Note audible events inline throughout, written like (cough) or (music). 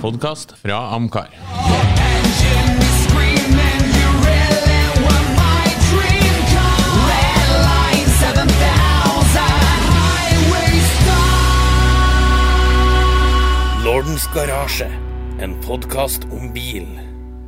podkast fra Amcar. Engine is screaming, you really were my dream car. Red line 7000, highway star. Lordens garasje, en podkast om bil.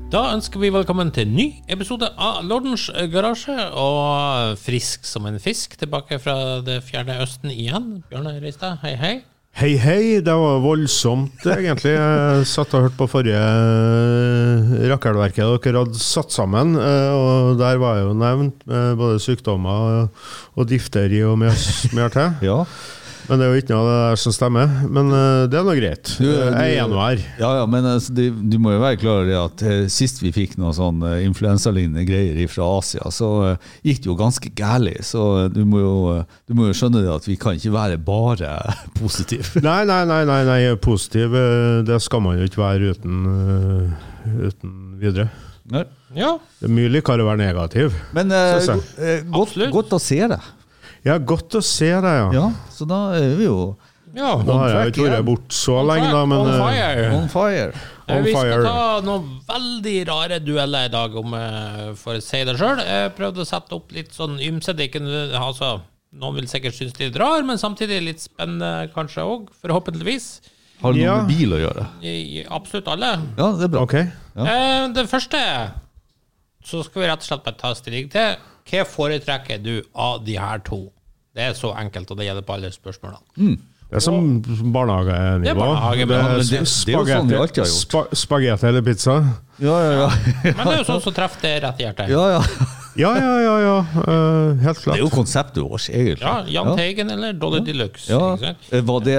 Da ønsker vi velkommen til en ny episode av Lordens garasje. Og frisk som en fisk, tilbake fra det fjerne Østen igjen. Bjørne Reistad, hei, hei. Hei, hei. Det var voldsomt, egentlig. Jeg satt og hørte på forrige eh, rakkelverket dere hadde satt sammen. eh, Og der var jo nevnt eh, både sykdommer og difteri og mye mer til. Ja. Men det er jo ikke noe av det der som stemmer. Men eh, det er nå greit. Du, du- Jeg er nå her. Ja, ja, men altså, du, du må jo være klar over at eh, sist vi fikk noe sånn eh, influensalignende greier fra Asia, så eh, gikk det jo ganske gærlig. Så eh, du må, jo, eh, du må jo skjønne det at vi kan ikke være bare (laughs) positive. Nei, nei, nei, nei, nei positiv. Det skal man jo ikke være uten, uten videre. Nei. Ja, Det er mye likere å være negativ. Men godt, godt å se deg. Ja, godt å se deg, ja. Ja, så da er vi jo ja. Nå har jeg ikke vært borte så lenge, da, men On eh, fire. on fire. Eh, On Vi skal fire. ta noen veldig rare dueller i dag, om jeg får si det sjøl. Jeg prøvde å sette opp litt sånn ymse. Altså, noen vil sikkert synes det er litt rar, men samtidig litt spennende kanskje òg, forhåpentligvis. Har det noe Ja. med bil å gjøre? I, absolutt alle. Ja, det er bra. OK. Eh, det første så skal vi rett og slett bare ta stilling til. Hva foretrekker du av de her to? Det er så enkelt, og det gjelder på alle spørsmålene. Det er som barnehagenivå. Det er barnehage, men- men det- det er jo sånn vi alltid har gjort. spa- Spagetti eller pizza? Ja, ja, ja. (laughs) Men det er jo sånn som treffer det rett i hjertet. ja, ja. Ja, ja, ja. ja. Uh, helt Det er jo konseptet vårt, egentlig. Ja, Jahn Teigen eller Dolly ja. Deluxe. Ja. Eh, Var det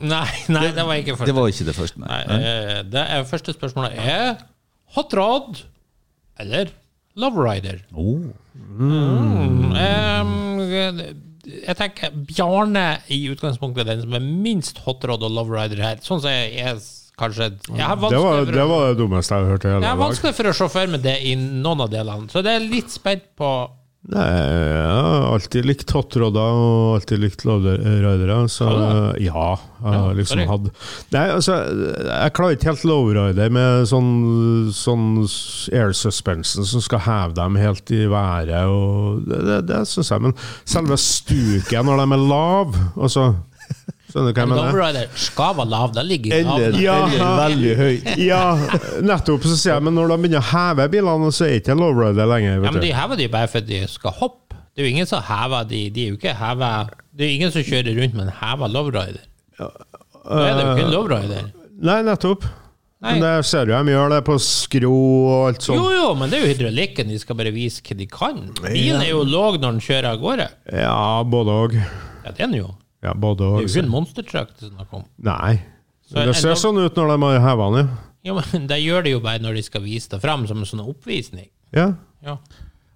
Nei, nei, det var ikke første. Det var ikke det første, Nei, nei. eh, det er første spørsmålet er Hot Rod eller Love Rider? Oh. Mm, eh, jeg tenker Bjarne i utgangspunktet er den som er minst hotrod og Love Rider her. Sånn som jeg er kanskje har Det var, det var det dummeste jeg har hørt i hele jeg har dag. vanskelig for å se for meg det i noen av delene, så det er litt spent på Nei, Jeg har alltid likt hotrodder og alltid likt lowridere. Så ja, ja, jeg har liksom hatt Nei, altså, jeg klarer ikke helt lowrider med sånn, sånn air suspension som skal heve dem helt i været. Og det det, det syns jeg. Men selve stuket når de er lav altså, Skjønner du hva jeg Love mener? Rider skal være lav. da ligger Eller. Ja. eller veldig høyt. (laughs) Ja, nettopp. Så sier jeg, men når de begynner å heve bilene, så er det ikke lowrider lenger. Ja, men de hever de bare for at de skal hoppe. Det er jo ingen som hever de. De er jo ikke hever Det er ingen som kjører rundt med en heva lowrider. Da er det jo ikke en lowrider. Nei, nettopp. Nei. Men det ser du de gjør det på skrå og alt sånt. Jo, jo, men det er jo hydraulikken. De skal bare vise hva de kan. Bilen er jo låg når den kjører av gårde. Ja, både og. Ja, det er den jo. Ja, både Det er jo ikke en monstertruck det er snakk om. Nei. Så det ser sånn ut når de har heva den, Ja, men det gjør det jo bare når de skal vise det fram som en sånn oppvisning. ja. Ja.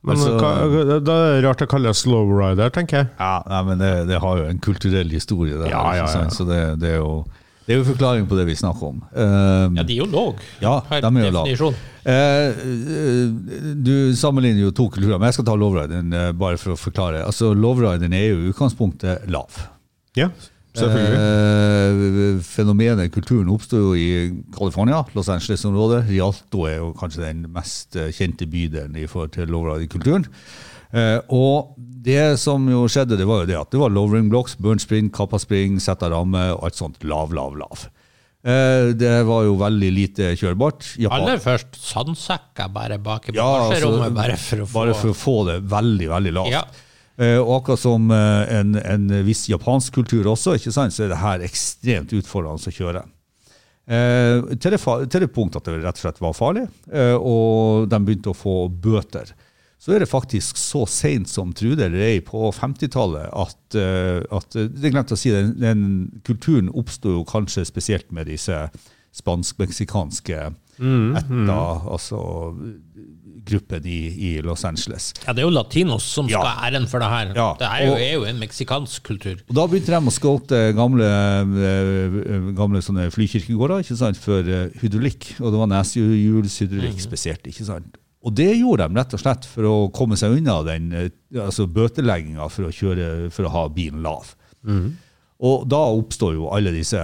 Men Altså- hva, er det rart det Slow slowrider, tenker jeg. Ja, nei, men det, det har jo en kulturell historie, der, Ja, ja, ja. Så det, det, er jo, det er jo forklaring på det vi snakker om. Uh, ja, de er jo lag Ja, per de er jo definisjon. Eh, eh, du sammenligner jo to kulturer, men jeg skal ta lovrideren uh, bare for å forklare. Altså, Lovrideren er jo i utgangspunktet lav. Ja, selvfølgelig. Eh, fenomenet, kulturen, oppsto jo i California, Los Angeles-området. Rialto er jo kanskje den mest eh, kjente bydelen i forhold til lovriderkulturen. Eh, og det som jo skjedde, det var jo det at det var lowering blocks, burn spring, kappa spring, setta ramme og alt sånt. Lav, lav, lav. Eh, det var jo veldig lite kjørbart. Japan- Aller først sandsekker bare bak i Ja, altså, bare for få bare for å få det veldig, veldig lavt. Ja. Eh, og akkurat som eh, en, en viss japansk kultur også, ikke sant, så er det her ekstremt utfordrende å kjøre. Eh, til, det, fa- til det punkt at det rett og slett var farlig, eh, og de begynte å få bøter. Så er det faktisk så seint som trude eller ei på 50-tallet at, eh, at eh, Det glemte å si, den, den kulturen oppsto kanskje spesielt med disse spansk-meksikanske Mm, etta, altså gruppen i, i Los Angeles. Ja, det er jo latinos som skal ha æren for det her. Ja, Det er jo, og- er jo en meksikansk kultur. Og Da begynte de å skolte gamle, eh, gamle sånne flykirkegårder ikke sant, for eh, hydraulikk. Og det var neshjulshydraulikk spesielt. ikke sant? Og det gjorde de rett og slett for å komme seg unna den eh, altså bøtelegginga for, for å ha bilen lav. Og da oppstår jo alle disse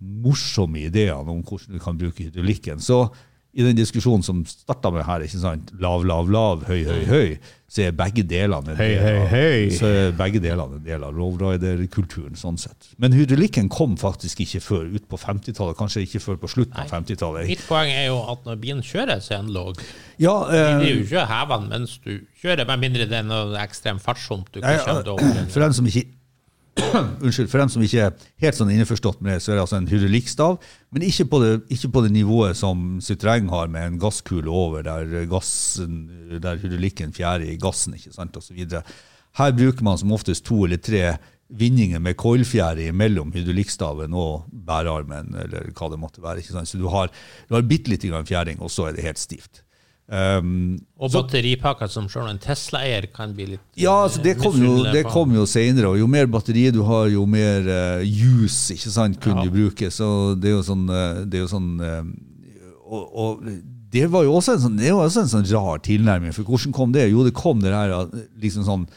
morsomme ideene om hvordan du kan bruke hydraulikken. Så i den diskusjonen som starta med her, ikke sant, lav, lav, lav, høy, høy, høy, så er begge delene en del av, hey, hey, begge delene en del av lowrider-kulturen. sånn sett. Men hydraulikken kom faktisk ikke før ut på 50-tallet, kanskje ikke før på slutten av 50-tallet. Mitt poeng er jo at når bilen kjører, så er den låg. Ja, Det er eh, jo ikke å heve den mens du kjører, med mindre det er noe ekstrem fartshump du ikke Ja, kommer til å overleve. For dem som ikke (coughs) Unnskyld, for dem som ikke er helt sånn innforstått med det, så er det altså en hydraulikkstav, men ikke på, det, ikke på det nivået som Citroën har, med en gasskule over der, gassen, der hydraulikken fjærer i gassen, ikke sant, og videre. Her bruker man som oftest to eller tre vinninger med coilfjære mellom hydraulikkstaven og bærearmen, eller hva det måtte være. ikke sant? Så du har, du har bitte lite grann fjæring, og så er det helt stivt. Um, Og batteripakker som sjøl en Tesla-eier kan bli litt ja, altså det kom jo, det kom jo senere, og jo mer batteri du har, jo mer uh, juice ikke sant, kunne Ja. du bruke. Så det er jo sånn, eh, det er jo sånn eh, og, og det var jo også en sånn, det var også en sånn rar tilnærming. For hvordan kom det? Jo, det kom det her liksom sånn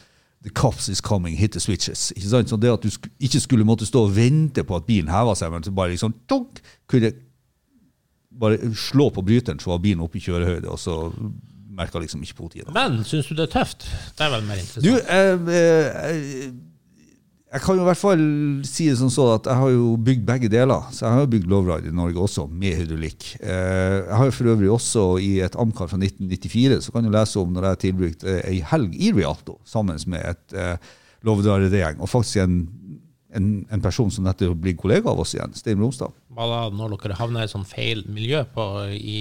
The cops is coming, hit the switches. Ikke sant? Så det at du ikke skulle måtte stå og vente på at bilen heva seg, men så bare liksom tonk, kunne bare slå på bryteren, så var bilen oppe i kjørehøyde, og så merka liksom ikke politiet det. Men syns du det er tøft? Det er vel mer interessant. Du, eh, jeg, jeg kan jo i hvert fall si det som så at jeg har jo bygd begge deler. Så jeg har jo bygd Lovride i Norge også, med hydraulikk. Eh, jeg har jo for øvrig også i et Amcar fra 1994, så kan du lese om når jeg tilbrukte ei helg i Rialto sammen med et eh, Lovride-gjeng, og faktisk en, en, en person som nettopp blir kollega av oss igjen, Stein Romstad. Hva da når dere havna i sånn feil miljø på, i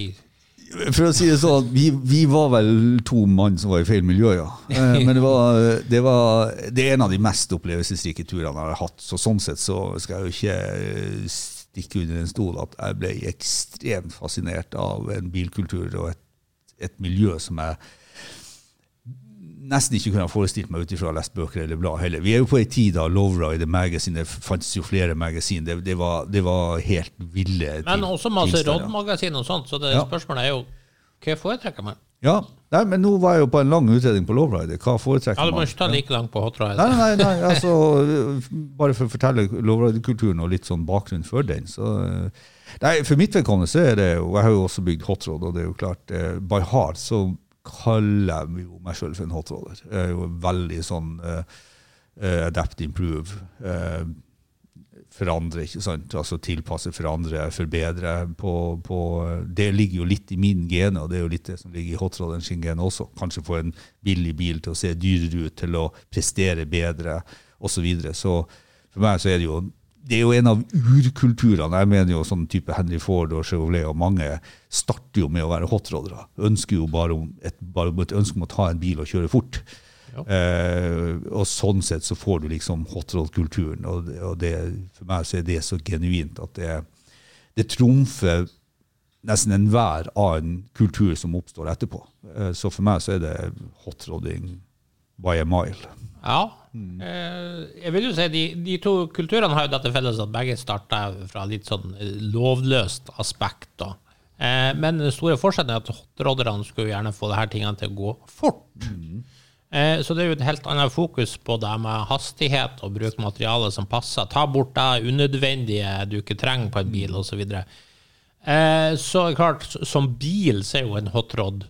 For å si det sånn, vi, vi var vel to mann som var i feil miljø, ja. (laughs) Eh, Men det var, det var det er en av de mest opplevelsesrike turene jeg har hatt. Så sånn sett så skal jeg jo ikke eh, stikke under en stol at jeg ble ekstremt fascinert av en bilkultur og et, et miljø som jeg nesten ikke kunne ha forestilt meg ut ifra å ha lest bøker eller blad heller. Vi er jo på ei tid da Lowrider Magazine, det fantes jo flere magasin, det, det, var, det var helt ville Men også masse Rodd-magasin og sånt, så det Ja. spørsmålet er jo hva foretrekker man? Ja, nei, men nå var jeg jo på en lang utredning på Lowrider. Hva foretrekker man? Ja, du må ikke ta like langt på hot ride. Nei, nei, nei, altså, (laughs) bare for å fortelle Lowrider-kulturen og litt sånn bakgrunn for den. Så, eh, nei, for mitt vedkommende så er det jo Jeg har jo også bygd hotrod, og det er jo klart eh, By heart så kaller jeg jo meg sjøl for en hotroller. Jeg er jo veldig sånn uh, adapt, improve. Uh, forandre, ikke sant? Altså tilpasse, forandre, forbedre. På, på, det ligger jo litt i min gene, og det er jo litt det som ligger i hotrolleren sin gene også. Kanskje få en billig bil til å se dyrere ut, til å prestere bedre, osv. Så, videre. så for meg så er det jo det er jo en av urkulturene. Jeg mener jo sånn type Henry Ford og Chevrolet og mange starter jo med å være hotrodere. Ønsker jo bare om et, bare et ønske om å ta en bil og kjøre fort. Eh, og sånn sett så får du liksom hotrod-kulturen, og, det- og det, for meg så er det så genuint at det, det trumfer nesten enhver annen kultur som oppstår etterpå. Eh, så for meg så er det hotrodding by a mile. Ja. Eh, jeg vil jo si de, de to kulturene har jo dette felles at begge starta fra litt sånn eh, lovløst aspekt. da. Eh, men den store forskjellen er at hotrodderne skulle gjerne få disse tingene til å gå fort. Mm. så det er jo et helt annet fokus på det med hastighet og bruke materiale som passer. Ta bort det unødvendige du ikke trenger på en bil, osv. Så, videre. så klart, som bil så er jo en hotrod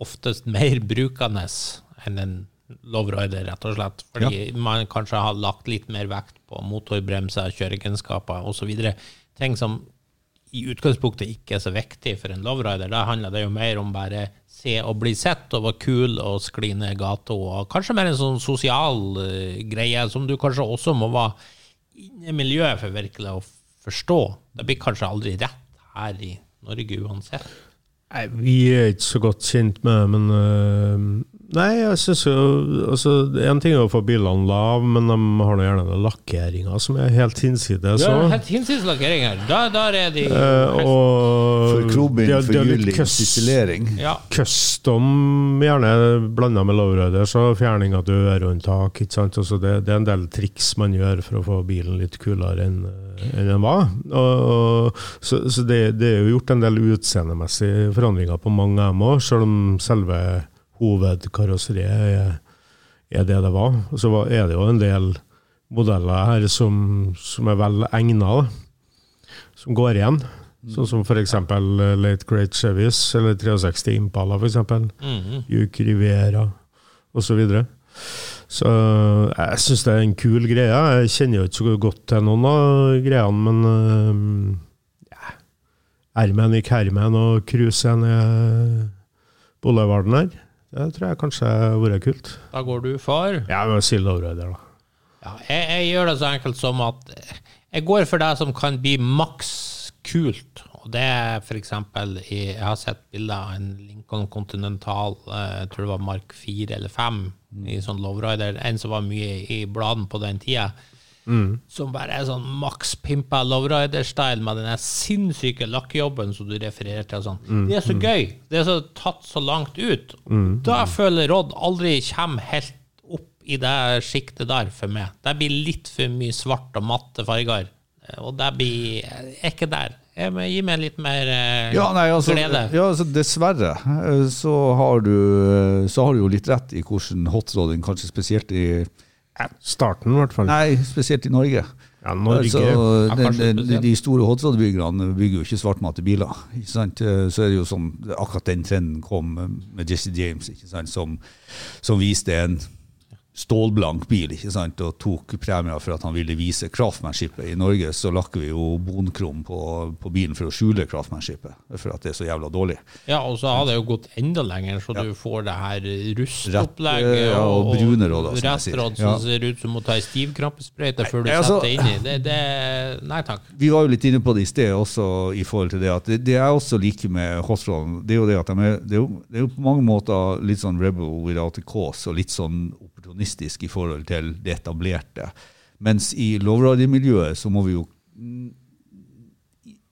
oftest mer brukende enn en lowrider, rett og slett. Fordi man kanskje har lagt litt mer vekt på motorbremser, kjøreegenskaper osv. Ting som i utgangspunktet ikke er så viktig for en lowrider. Da handler det jo mer om bare se og bli sett og være kul og skli ned gata. Og kanskje mer en sånn sosial uh, greie som du kanskje også må være inne i miljøet for virkelig å forstå. Det blir kanskje aldri rett her i Norge uansett. Nei, vi er ikke så godt kjent med men øh, Nei, jeg syns jo altså, En ting er å få bilene lav, men de har nå gjerne den lakkeringa som er helt hinsides. Ja, helt hinsides lakkering her. Da, der er de Eh, og For krobind, forgylling, cus- sisselering. Ja. Custom, gjerne blanda med lowrider, så fjerning av dørhåndtak. Altså det, det er en del triks man gjør for å få bilen litt kulere enn enn den var. Og, og, så så det, det er jo gjort en del utseendemessige forandringer på mange av dem òg, selv om selve hovedkarosseriet er, er det det var. Og så var- er det jo en del modeller her som, som er vel egna. som går igjen. Sånn som eksempel eh, Late Great Chevys, eller 63 Impala for eksempel. Juke Rivera, og så. Så jeg syns det er en kul greie. Jeg kjenner jo ikke så godt til noen av greiene, men uh, ja. Ermen gikk hermen og cruisen ned Boulevarden her, det tror jeg kanskje har vært kult. Da går du for Ja, men si Lowrider, da. Ja, jeg, jeg gjør det så enkelt som at jeg går for det som kan bli maks kult. Og det er eksempel Jeg har sett bilder av en Lincoln Continental, eh, jeg tror det var Mark 4 eller 5, i sånn lowrider. En som var mye i bladene på den tida. Som bare er sånn maks pimpa lowrider-style med den sinnssyke lakkjobben som du refererer til. Sånn. Mm. Det er så gøy. Det er så tatt så langt ut. Da føler Rodd aldri kommer helt opp i det sjiktet der for meg. Det blir litt for mye svart og matte farger. Og det blir er ikke der. Jeg gi meg litt mer eh, Ja, nei, altså, glede. ja, altså Dessverre eh, så har, du, eh, så har du jo litt rett i hvordan hotroding, kanskje spesielt i Starten, i hvert fall. Nei, spesielt i Norge. Ja, Norge. Altså, den, den, de store hotrodbyggerne bygger jo ikke svartmatte biler. Ikke sant? Så er det jo sånn, akkurat den trenden kom med Jesse James, ikke sant? Som, som viste en stålblank bil ikke sant? og tok premier for at han ville vise kraftmannskipet. I Norge så lakker vi jo bonkrom på, på bilen for å skjule kraftmannskipet, for at det er så jævla dårlig. Ja, og så har det jo gått enda lenger, så du får det her rustopplegget Rett, ja, og og råd, som jeg sier. rettrodd som Ja. ser ut som å ta ei stivkrampesprøyte før du Nei, altså- setter det inn i. Det, det, nei takk. Vi var jo litt inne på det i sted også, i forhold til det at det, det jeg også liker med Hostrollen, det er jo det at de er, det er, jo, det er jo på mange måter litt sånn rebel without a cause, og litt sånn opportunistisk i forhold til det etablerte. Mens i lowrider-miljøet så må vi jo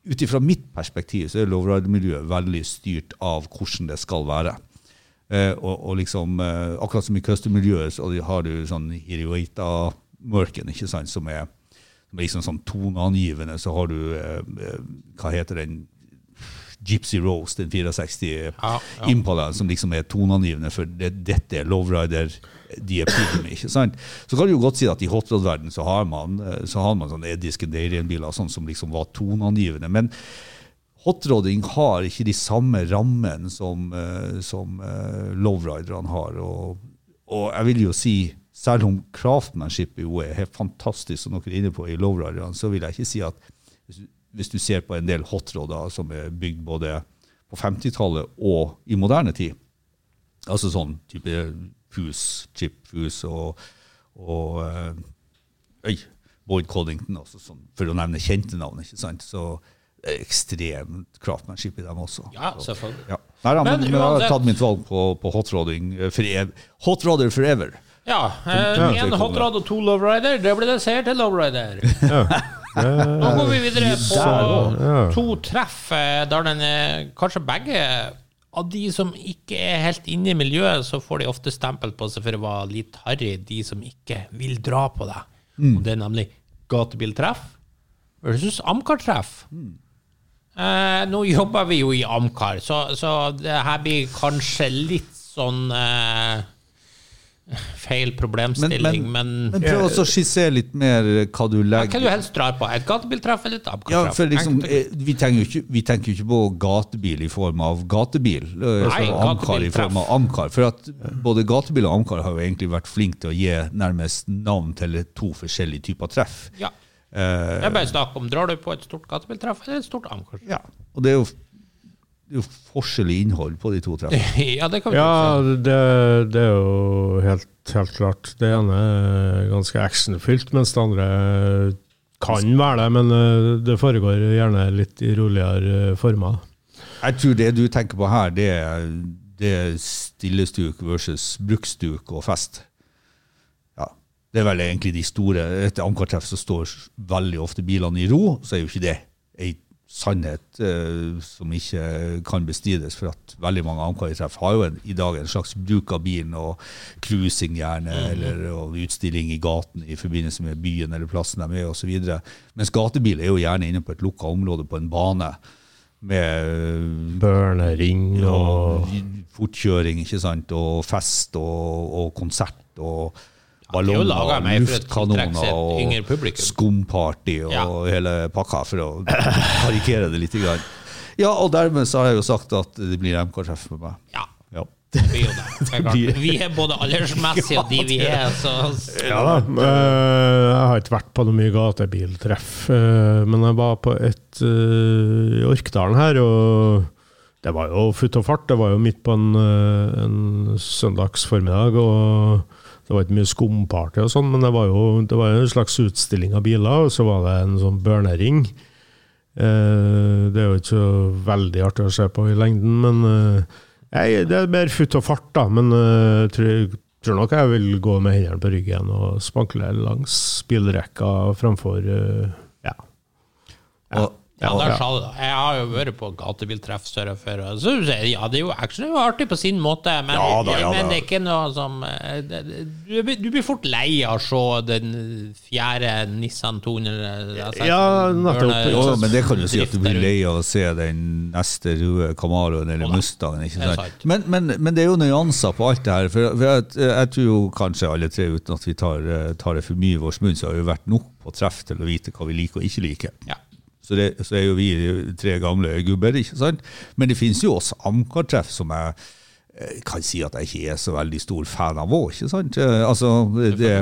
ut ifra mitt perspektiv så er lowrider-miljøet veldig styrt av hvordan det skal være. Eh, og, og liksom, eh, akkurat som i custom-miljøet så har du sånn Hirioita-mørken, ikke sant, som er, som er liksom sånn toneangivende. Så har du, eh, eh, hva heter den, Gypsy Rose, den 64 Ja, ja. Impala, som liksom er toneangivende for det, dette er lowrider de epitome, ikke sant? Så kan du jo godt si at i hotrod-verdenen så har man, eh, så har man sånne Eddie Skandarian-biler sånn som liksom var toneangivende. Men hotrodding har ikke de samme rammene som, eh, som eh, lowriderne har. Og, og jeg vil jo si, selv om craftmanship jo er helt fantastisk, som dere er inne på i lowriderne, så vil jeg ikke si at hvis du ser på en del hotroder som er bygd både på 50-tallet og i moderne tid, altså sånn type Fuse, Chip Fuse og, og eh, øy, Boyd Coddington, også, sånn, for å nevne kjente navn. ikke sant? Så ekstremt craftmanship i dem også. Ja, Så, selvfølgelig. ja. Nei, da, men, Men jeg har tatt mitt valg på, på hotrodding eh, for ev Hotrodder forever. Ja, én Ja. hotrod og to lowrider. Det blir det seier til lowrider. (laughs) Nå går vi videre på to treff eh, der den kanskje begge av de som ikke er helt inne i miljøet, så får de ofte stempel på seg for å være litt harry, de som ikke vil dra på det. Og det er nemlig gatebiltreff versus Amcar-treff. Eh, nå jobber vi jo i Amcar, så, så det her blir kanskje litt sånn eh, (laughs) feil problemstilling, men, men prøv også å skissere litt mer hva du legger hva du helst drar på? Et gatebiltreff eller et Ja, for liksom, eh, vi, tenker jo ikke, vi tenker ikke på gatebil i form av gatebil. eh, Nei, så Amcar i form av amkar. For at både gatebil og amkar har jo egentlig vært flinke til å gi nærmest navn til to forskjellige typer treff. Ja. Eh, Det er bare snakk om drar du på et stort gatebiltreff eller et stort amkar. ja. Og det er jo, det er jo forskjellig innhold på de to treffene. (laughs) Ja, det kan vi Ja, det, det er jo helt, helt klart. Det ene er ganske actionfylt, mens det andre kan være det, men eh, det foregår gjerne litt i roligere eh, former. Jeg tror det du tenker på her, det er, det er stillestuk versus bruksduk og fest. Ja, Det er vel egentlig de store Etter Amcar-treff så står veldig ofte bilene i ro, så er jo ikke det ei sannhet eh, som ikke kan bestrides. For at veldig mange Amcar-treff har jo en, i dag en slags bruk av bilen og cruising gjerne, eller og utstilling i gaten i forbindelse med byen eller plassen de er osv. Mens gatebil er jo gjerne inne på et lukka område på en bane med Børnering og og fortkjøring, ikke sant, og fest og, og konsert og ballonger, ja, meg luftkanoner og skumparty og Ja. hele pakka, for å karikere det litt. Grann. Ja, og dermed så har jeg jo sagt at det blir MK-treff med meg. Ja, Ja. det blir jo det. Det. (laughs) Vi er både aldersmessige og de vi er, så Ja da. eh, Jeg har ikke vært på noe mye gatebiltreff, eh, men jeg var på et eh, i Orkdalen her, og det var jo futt og fart. Det var jo midt på en, en søndags formiddag, og det var ikke mye skumparty og sånn, men det var jo det var en slags utstilling av biler, og så var det en sånn børnering. Eh, Det er jo ikke så veldig artig å se på i lengden, men eh, det er mer futt og fart, da. Men eh, jeg tror, tror nok jeg vil gå med hendene på ryggen og spankle langs bilrekka framfor eh, ja. Og, Ja, og, der sa du det. Jeg har jo vært på gatebiltreff større før. og Så, ja, det er jo actually artig på sin måte, men, Ja da, ja men det er ikke noe som eh, du, du blir fort lei av å se den fjerde Nissan 200 altså, Ja, nettopp. men det kan du si at du blir lei av å se den neste røde Camaroen eller Jo Mustangen. ikke er sant? sant. Men, men, men det er jo nyanser på alt det her. For, for jeg, jeg tror jo kanskje alle tre, uten at vi tar, eh, tar det for mye i vår munn, så har vi vært nok på treff til å vite hva vi liker og ikke liker. Ja. Så, det, så er jo vi tre gamle gubber, ikke sant? Men det finnes jo også Amcar-treff som jeg eh, kan si at jeg ikke er så veldig stor fan av òg, ikke sant? Eh, Altså, det,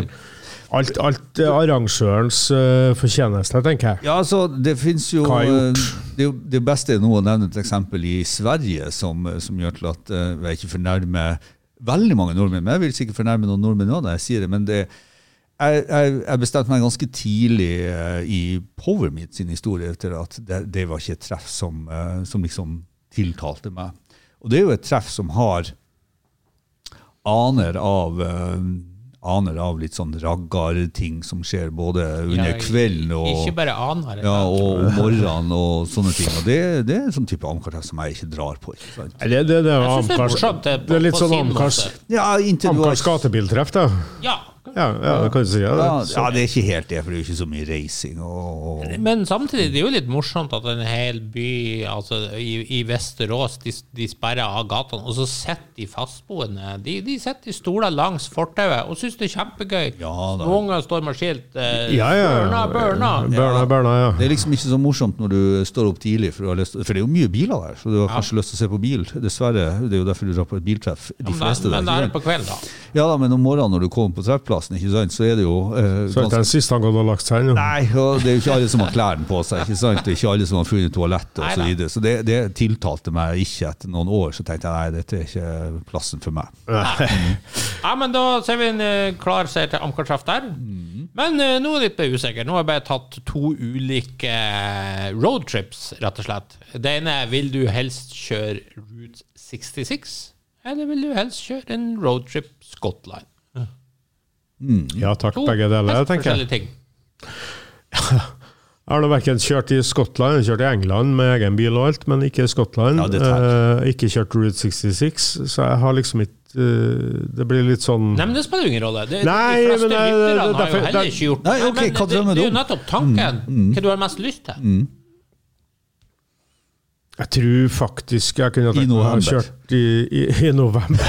Alt, alt er arrangørens eh, fortjeneste, tenker jeg. Ja, altså, det fins jo Det, er det beste er nå å nevne et eksempel i Sverige som, som gjør til at jeg ikke fornærmer veldig mange nordmenn. Men jeg vil sikkert fornærme noen nordmenn òg når jeg sier det. men det jeg, jeg, jeg bestemte meg ganske tidlig eh, i Powermeet sin historie etter at det, det var ikke et treff som, eh, som liksom tiltalte meg. Og det er jo et treff som har aner av eh, aner av litt sånn raggarting som skjer både under Ja, kvelden og Ikke bare aner. ja, og morgenen og sånne ting. Og det, det er en sånn type amcar som jeg ikke drar på. ikke sant? Det, det, det, er synes det er det, er litt sånn amkars. Ja, Amcars gatebiltreff, da. Ja. Ja, ja, det kan du si. Ja, ja, det. ja, det er ikke helt det, for det er jo ikke så mye reising. Og, Men samtidig, det er jo litt morsomt at en hel by altså i, i Vesterås de, de sperrer av gatene, og så sitter de fastboende. De, de sitter i stoler langs fortauet og syns det er kjempegøy. Ja. Noen ganger står med skilt eh, Ja, ja. Børna, børna. Børna, børna, ja. Det er liksom ikke så morsomt når du står opp tidlig, for, du har lyst, for det er jo mye biler der. Så du har kanskje lyst til å se på bil. Dessverre. Det er jo derfor du drar på et biltreff. De Men, fleste men da der. er det ikke på kvelden, da. Ja da, men om morgenen når du kommer på treffplassen, ikke sant, så er det jo eh, Så er det den siste han og lagt seg jo. Nei, og det er jo ikke alle som har klærne på seg. ikke sant? Det er ikke alle som har funnet toalett og Så, videre. så det, det tiltalte meg ikke etter noen år. Så tenkte jeg nei, dette er ikke plassen for meg. (laughs) Ja, men da ser vi en eh, klar seier til Amcar-treff der. Men uh, nå er jeg litt usikker. Nå har jeg bare tatt to ulike eh, roadtrips, rett og slett. Det ene er vil du helst kjøre Route 66, eller vil du helst kjøre en roadtrip Skottland? Ja takk, To begge deler, tenker jeg. forskjellige ting. (laughs) Jeg har verken kjørt i Skottland, kjørt i England med egen bil og alt, men ikke i Skottland. Ja. Eh, ikke kjørt Route 66, så jeg har liksom ikke uh, Det blir litt sånn Nei, men det spiller ingen rolle. Det, Nei, de fleste men lytterne har jo heller ikke gjort Nei, ok, men det, drømmer det er jo nettopp tanken. Hva du har mest lyst til. Jeg tror faktisk jeg kunne tenkt meg å ha kjørt i, i, i november.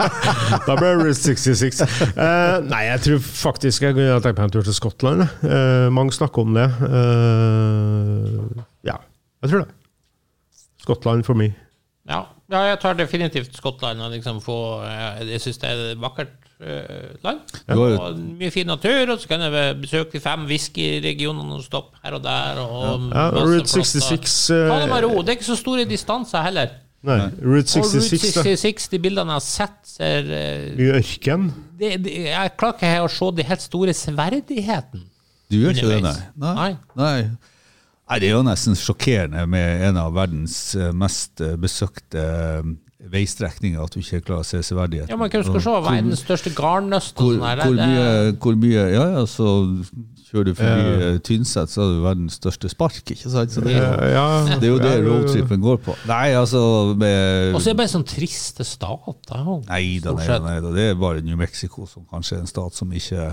(laughs) da ble det 66. Uh, nei, jeg tror faktisk jeg kunne tenkt meg en tur til Skottland. Uh, mange snakker om det. Uh, ja, jeg tror det. Skottland for meg. Ja. jeg tar definitivt Skottland og liksom få eh, Jeg syns det er et vakkert eh, land. Og mye fin natur, og så kan jeg besøke de fem whiskyregionene og stoppe her og der. Og Ja, Ja, Route flotte- 66 Ta det med eh, ro. Det er ikke så store distanser heller. Nei, Route Og Route 66, da. de bildene jeg har sett, ser eh, Mye ørken. det, det, Jeg klarer ikke å se de helt store sverdigheten. Du gjør ikke det, nei? Nei. Nei. nei. Nei, det er jo nesten sjokkerende med en av verdens eh, mest eh, besøkte eh, veistrekninger at du ikke klarer å se severdighet. Ja, men kan skal se verdens største garnnøst Hvor, sånn hvor, mye, hvor mye Ja, ja, så kjører du forbi Ja. Tynset, så har du verdens største spark, ikke sant? Så det, ja, det er jo det roadtripen går på. Nei, altså med Og så er det bare sånn triste stat. Da, Nei da, nei da, nei da. Det er bare New Mexico som kanskje er en stat som ikke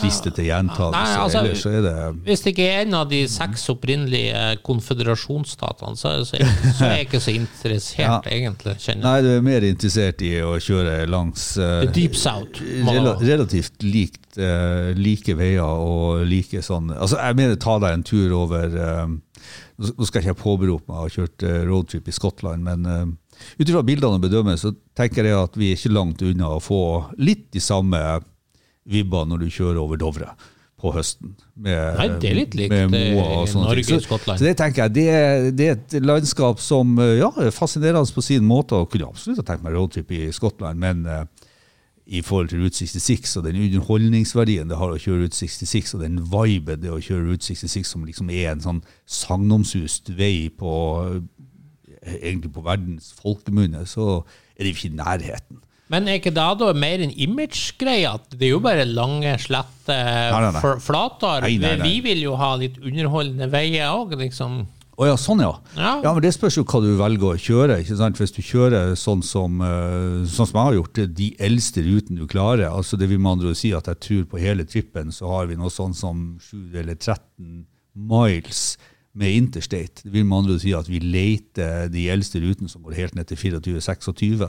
frister til gjentagelse. Nei, altså- Ellers er det Hvis det ikke er en av de seks opprinnelige konføderasjonsstatene, så, så, så er jeg ikke så interessert, Ja. egentlig. kjenner jeg. Nei, du er mer interessert i å kjøre langs uh, Deep South. være. relativt likt, uh, like veier og like sånn Altså, jeg mener ta deg en tur over uh, Nå skal skal ikke jeg påberope meg å ha kjørt roadtrip i Skottland, men ut ifra bildene å bedømme, så tenker jeg at vi er ikke langt unna å få litt de samme vibber når du kjører over Dovre på høsten. Med, Nei, det er litt likt, med eh, Moa og sånne Norge ting. og Skottland. Så det tenker jeg, det, er- det er et landskap som eh, ja, er fascinerende på sin måte, og kunne absolutt ha tenkt meg roadtrip i Skottland, men eh, i forhold til Route 66 og den underholdningsverdien det har å kjøre Route 66, og den viben det å kjøre Route 66 som liksom er en sånn sagnomsust vei på egentlig på verdens folkemunne, så er det ikke i nærheten. Men er ikke det da mer en image-greie? At det er jo bare lange, slette flater. Nei, nei, nei. Vi vil jo ha litt underholdende veier òg, liksom. Å ja, sånn ja. Ja. ja. men Det spørs jo hva du velger å kjøre. ikke sant? Hvis du kjører sånn som, eh, sånn som jeg har gjort, det er de eldste rutene du klarer altså Det vil med andre si at jeg tror på hele trippen så har vi noe sånn som 7 eller 13 miles med interstate. Det vil med andre si at vi leter de eldste rutene som går helt ned til 24-26.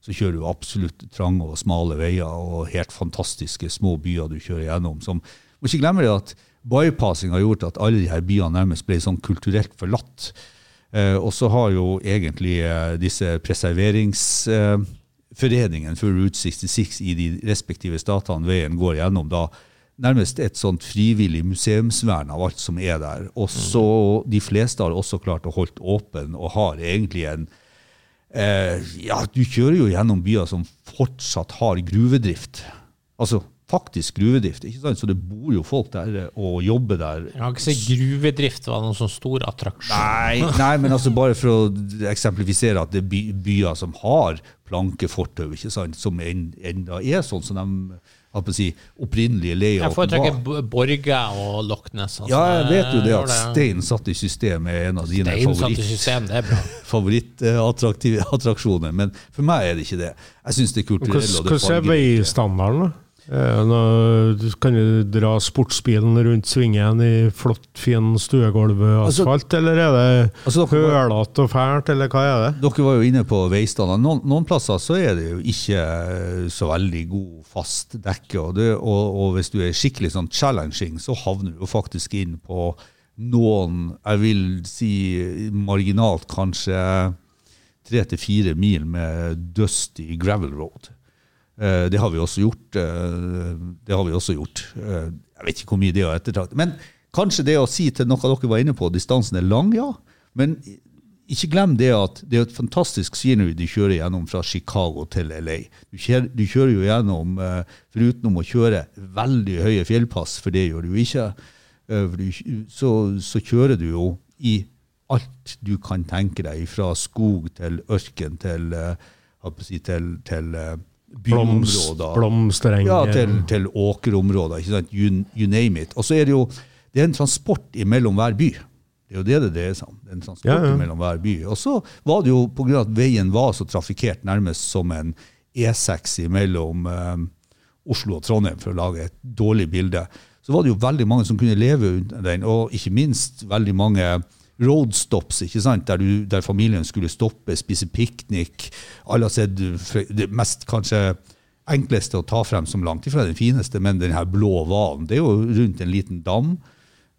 Så kjører du absolutt trange og smale veier og helt fantastiske små byer du kjører gjennom. Som, må ikke glemme det at bypassing har gjort at alle de her byene nærmest ble sånn kulturelt forlatt. Eh, og så har jo egentlig eh, disse preserveringsforeningene for Route 66 i de respektive statene veien går gjennom, da nærmest et sånt frivillig museumsvern av alt som er der. Og så De fleste har også klart å holde åpen og har egentlig en eh, Ja, du kjører jo gjennom byer som fortsatt har gruvedrift. Altså faktisk gruvedrift. ikke sant? Så det bor jo folk der eh, og jobber der. Jeg har ikke sett gruvedrift var noen sånn stor attraksjon. Nei, nei, men altså bare for å eksemplifisere at det er byer som har plankefortau, ikke sant? som en- enda er sånn som de si, opprinnelige Jeg layouten foretrekker var. Borge og Loch Ness. altså. Ja, jeg vet jo det at Stein satt i system er en av dine Stein favoritt system, det bra. (laughs) favorittattraksjoner, (laughs) men for meg er det ikke det. Jeg syns det kulturelle og det Hvordan er fargerike- veistandarden? Eh, nå- kan du dra sportsbilen rundt svingen i flott, fin stuegulvasfalt, eller er det Altså, hølete og fælt, eller hva er det? Dere var jo inne på veistandard. Noen, noen plasser så er det jo ikke eh, så veldig god fast dekke. Og, det, og, og hvis du er skikkelig sånn challenging, så havner du jo faktisk inn på noen, jeg vil si marginalt kanskje tre til fire mil med dusty gravel road. Eh, Det har vi også gjort. eh, Det har vi også gjort. Eh, Jeg vet ikke hvor mye det er ettertraktet. Men kanskje det å si til noe dere var inne på, distansen er lang, ja. Men ikke glem det at det er et fantastisk scenery du kjører gjennom fra Chicago til LA. Du kjører, du kjører jo gjennom, foruten om å kjøre veldig høye fjellpass, for det gjør du ikke, så, så kjører du jo i alt du kan tenke deg, fra skog til ørken til, si, til, til Blomst, blomsterenger. Ja, til, til åkerområder. You, you name it. Og så er det jo det er en transport imellom hver by. Det er jo det det dreier seg om. Det er en transport Ja, ja. imellom hver by. Og så var det jo, pga. at veien var så trafikkert, nærmest som en E6 mellom eh, Oslo og Trondheim, for å lage et dårlig bilde, så var det jo veldig mange som kunne leve under den, og ikke minst veldig mange roadstops, ikke sant? Der, du, der familien skulle stoppe, spise piknik. Alle har sett det mest kanskje enkleste å ta frem som langt ifra den fineste, men den her blå hvalen, det er jo rundt en liten dam,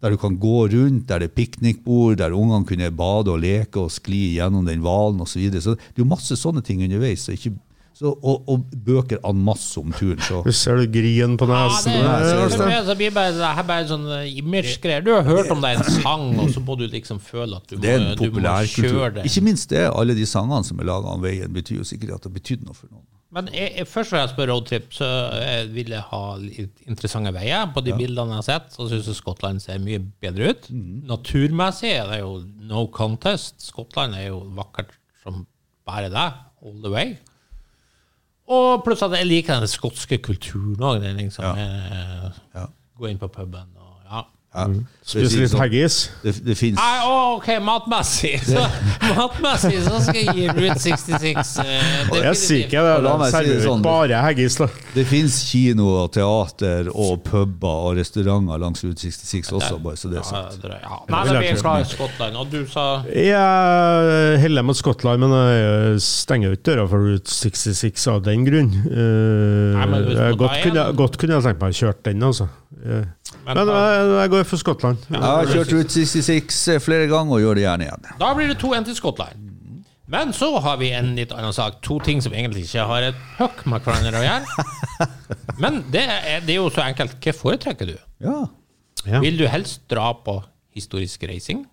der du kan gå rundt, der det er piknikbord, der ungene kunne bade og leke og skli gjennom den hvalen osv. Så, videre. så det er jo masse sånne ting underveis. Så ikke, så, og, og bøker en masse om turen. Så. Du ser du grien på Ja, nesen. det, Arnstein. meg så blir bare, det her bare sånn eh, image-greier. Du har hørt om det er en sang, og så må du liksom føle at du må, Det er en du må kjøre det. Ikke minst det, alle de sangene som er laga om veien, betyr jo sikkert at det betydde noe for noen. Men jeg, jeg, først når jeg spør roadtrip, så jeg vil jeg ha litt interessante veier. På de bildene jeg har sett, så syns jeg Skottland ser mye bedre ut. Mm. Naturmessig er det jo no contest. Skottland er jo vakkert som bare det, all the way. Og plutselig at jeg liker den skotske kulturen òg. Liksom, Ja. eh, Ja. Gå inn på puben og ja. Mm. Spise litt haggis. Det, det fins Nei, ok, matmessig. (laughs) Så, matmessig så skal jeg gi Route 66. Uh, Jeg sier ikke det. De serverer sånn. bare haggis, da. Det fins kinoer, teater og puber og restauranter langs Route 66 også, bare så det er Ja, sagt. det er- ja. Nei, men vi er klar i Skottland. Og du sa Jeg heller mot Skottland, men jeg stenger jo ikke døra for Route 66 av den grunn. Uh, Nei, men jeg godt, kunne, godt kunne jeg tenkt meg å kjøre den, altså. Eh, Men Men jeg, jeg går for Skottland. Jeg har kjørt Route 66 flere ganger og gjør det gjerne igjen. Da blir det 2-1 til Skottland. Men så har vi en litt annen sak. To ting som egentlig ikke har et høkk med hverandre å gjøre. (laughs) Men det er, det er jo så enkelt. Hva foretrekker du? Ja. Ja. Vil du helst dra på historisk racing?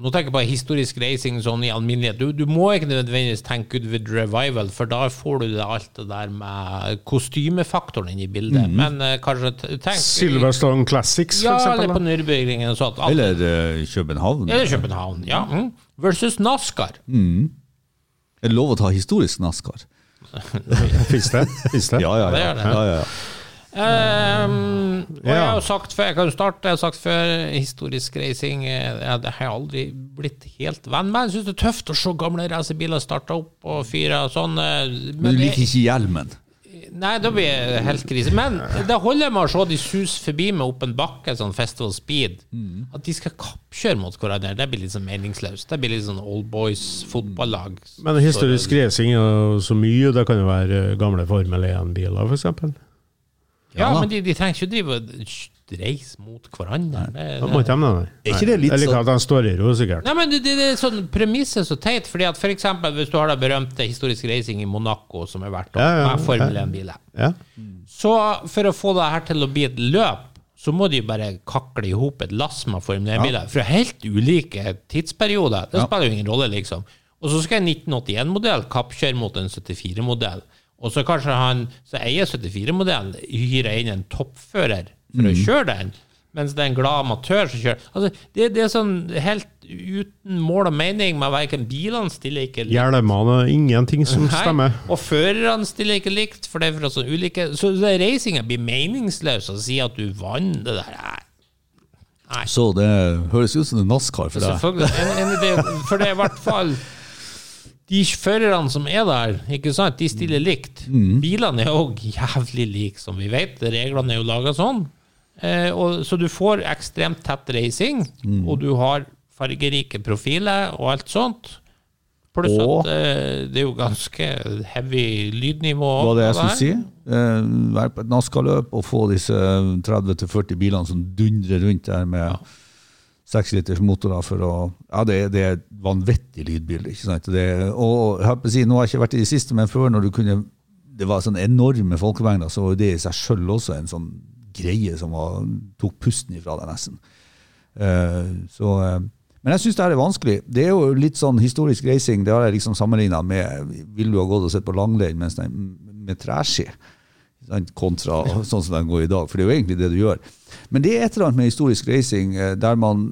Og nå tenker jeg på historisk reising sånn i alminnelighet. Du, du må ikke nødvendigvis tenke Goodwood Revival, for da får du det, alt det der med kostymefaktoren inn i bildet. Men uh, kanskje tenk Silverstone Classics, Ja, for eller på. Nürburgringen og Eller uh, København. Eller København, ja. Mm. Versus NASCAR. Er det lov å ta historisk NASCAR? (laughs) Fins det? Fins det? Ja, ja, ja. det. ja, ja, ja. Ehm, og jeg har jo sagt før, jeg kan jo starte, jeg har sagt før, historisk racing eh, ja, Det har jeg aldri blitt helt venn med. Jeg syns det er tøft å se gamle racerbiler starte opp og fyre og sånn. Men, Men du liker ikke hjelmen? Nei, da blir det helt krise. Men det holder med å se de suser forbi med opp en bakke, sånn Festival Speed. At de skal kappkjøre mot hverandre, det blir litt sånn meningsløst. Det blir litt sånn old boys fotballag. Men historisk racing er så mye. Det kan jo være gamle Formel 1-biler, f.eks. Ja, Ja men de, de trenger ikke å drive og reise mot hverandre. Det- Da må ikke de det. Er ikke det litt sånn- at han står i ro, sikkert. Nei, men det, det, det er sånn Premisset så teit. Fordi at for eksempel, Hvis du har det berømte historisk reising i Monaco, som er verdt å Ja, ja, Formel 1-biler Ja. Så for å få det her til å bli et løp, så må de bare kakle i hop et lass med Formel 1-biler. Fra helt ulike tidsperioder. Det spiller jo ingen rolle, liksom. Og så skal en 1981-modell kappkjøre mot en 74-modell. Og så kanskje han som eier 74-modellen, hyrer inn en toppfører for å kjøre den. Mens det er en glad amatør som kjører. Altså, det, det er sånn helt uten mål og mening med verken bilene stiller ikke likt. Hjelmene er ingenting som Nei, stemmer. Og førerne stiller ikke likt, for det er fra sånn ulike Så racinga blir meningsløs å si at du vant det der. Nei. Så det høres ut som en NASCAR for deg. Selvfølgelig. En, en, det, for det er i hvert fall de førerne som er der, ikke sant, de stiller likt. Bilene er òg jævlig like, som vi vet. Reglene er jo laga sånn. Eh, og, så du får ekstremt tett racing, og du har fargerike profiler og alt sånt. Pluss Og- at eh, det er jo ganske heavy lydnivå. Hva det jeg skulle si? Eh, være på et NASCAR-løp og få disse 30-40 bilene som dundrer rundt der med seks liters motorer for å Ja, det, det er vanvittig lydbilde. ikke sant? Det, og jeg på si, Nå har jeg ikke vært i det siste, men før når du kunne det var sånne enorme folkemengder, så var det i seg sjøl også en sånn greie som var, tok pusten ifra deg, nesten. Uh, så, uh, men jeg syns det her er vanskelig. Det er jo litt sånn historisk racing. Det har jeg liksom sammenligna med Vil du ha gått og sett på langrenn med treski? Kontra sånn som den går i dag. For det er jo egentlig det du gjør. Men det er et eller annet med historisk racing eh, der man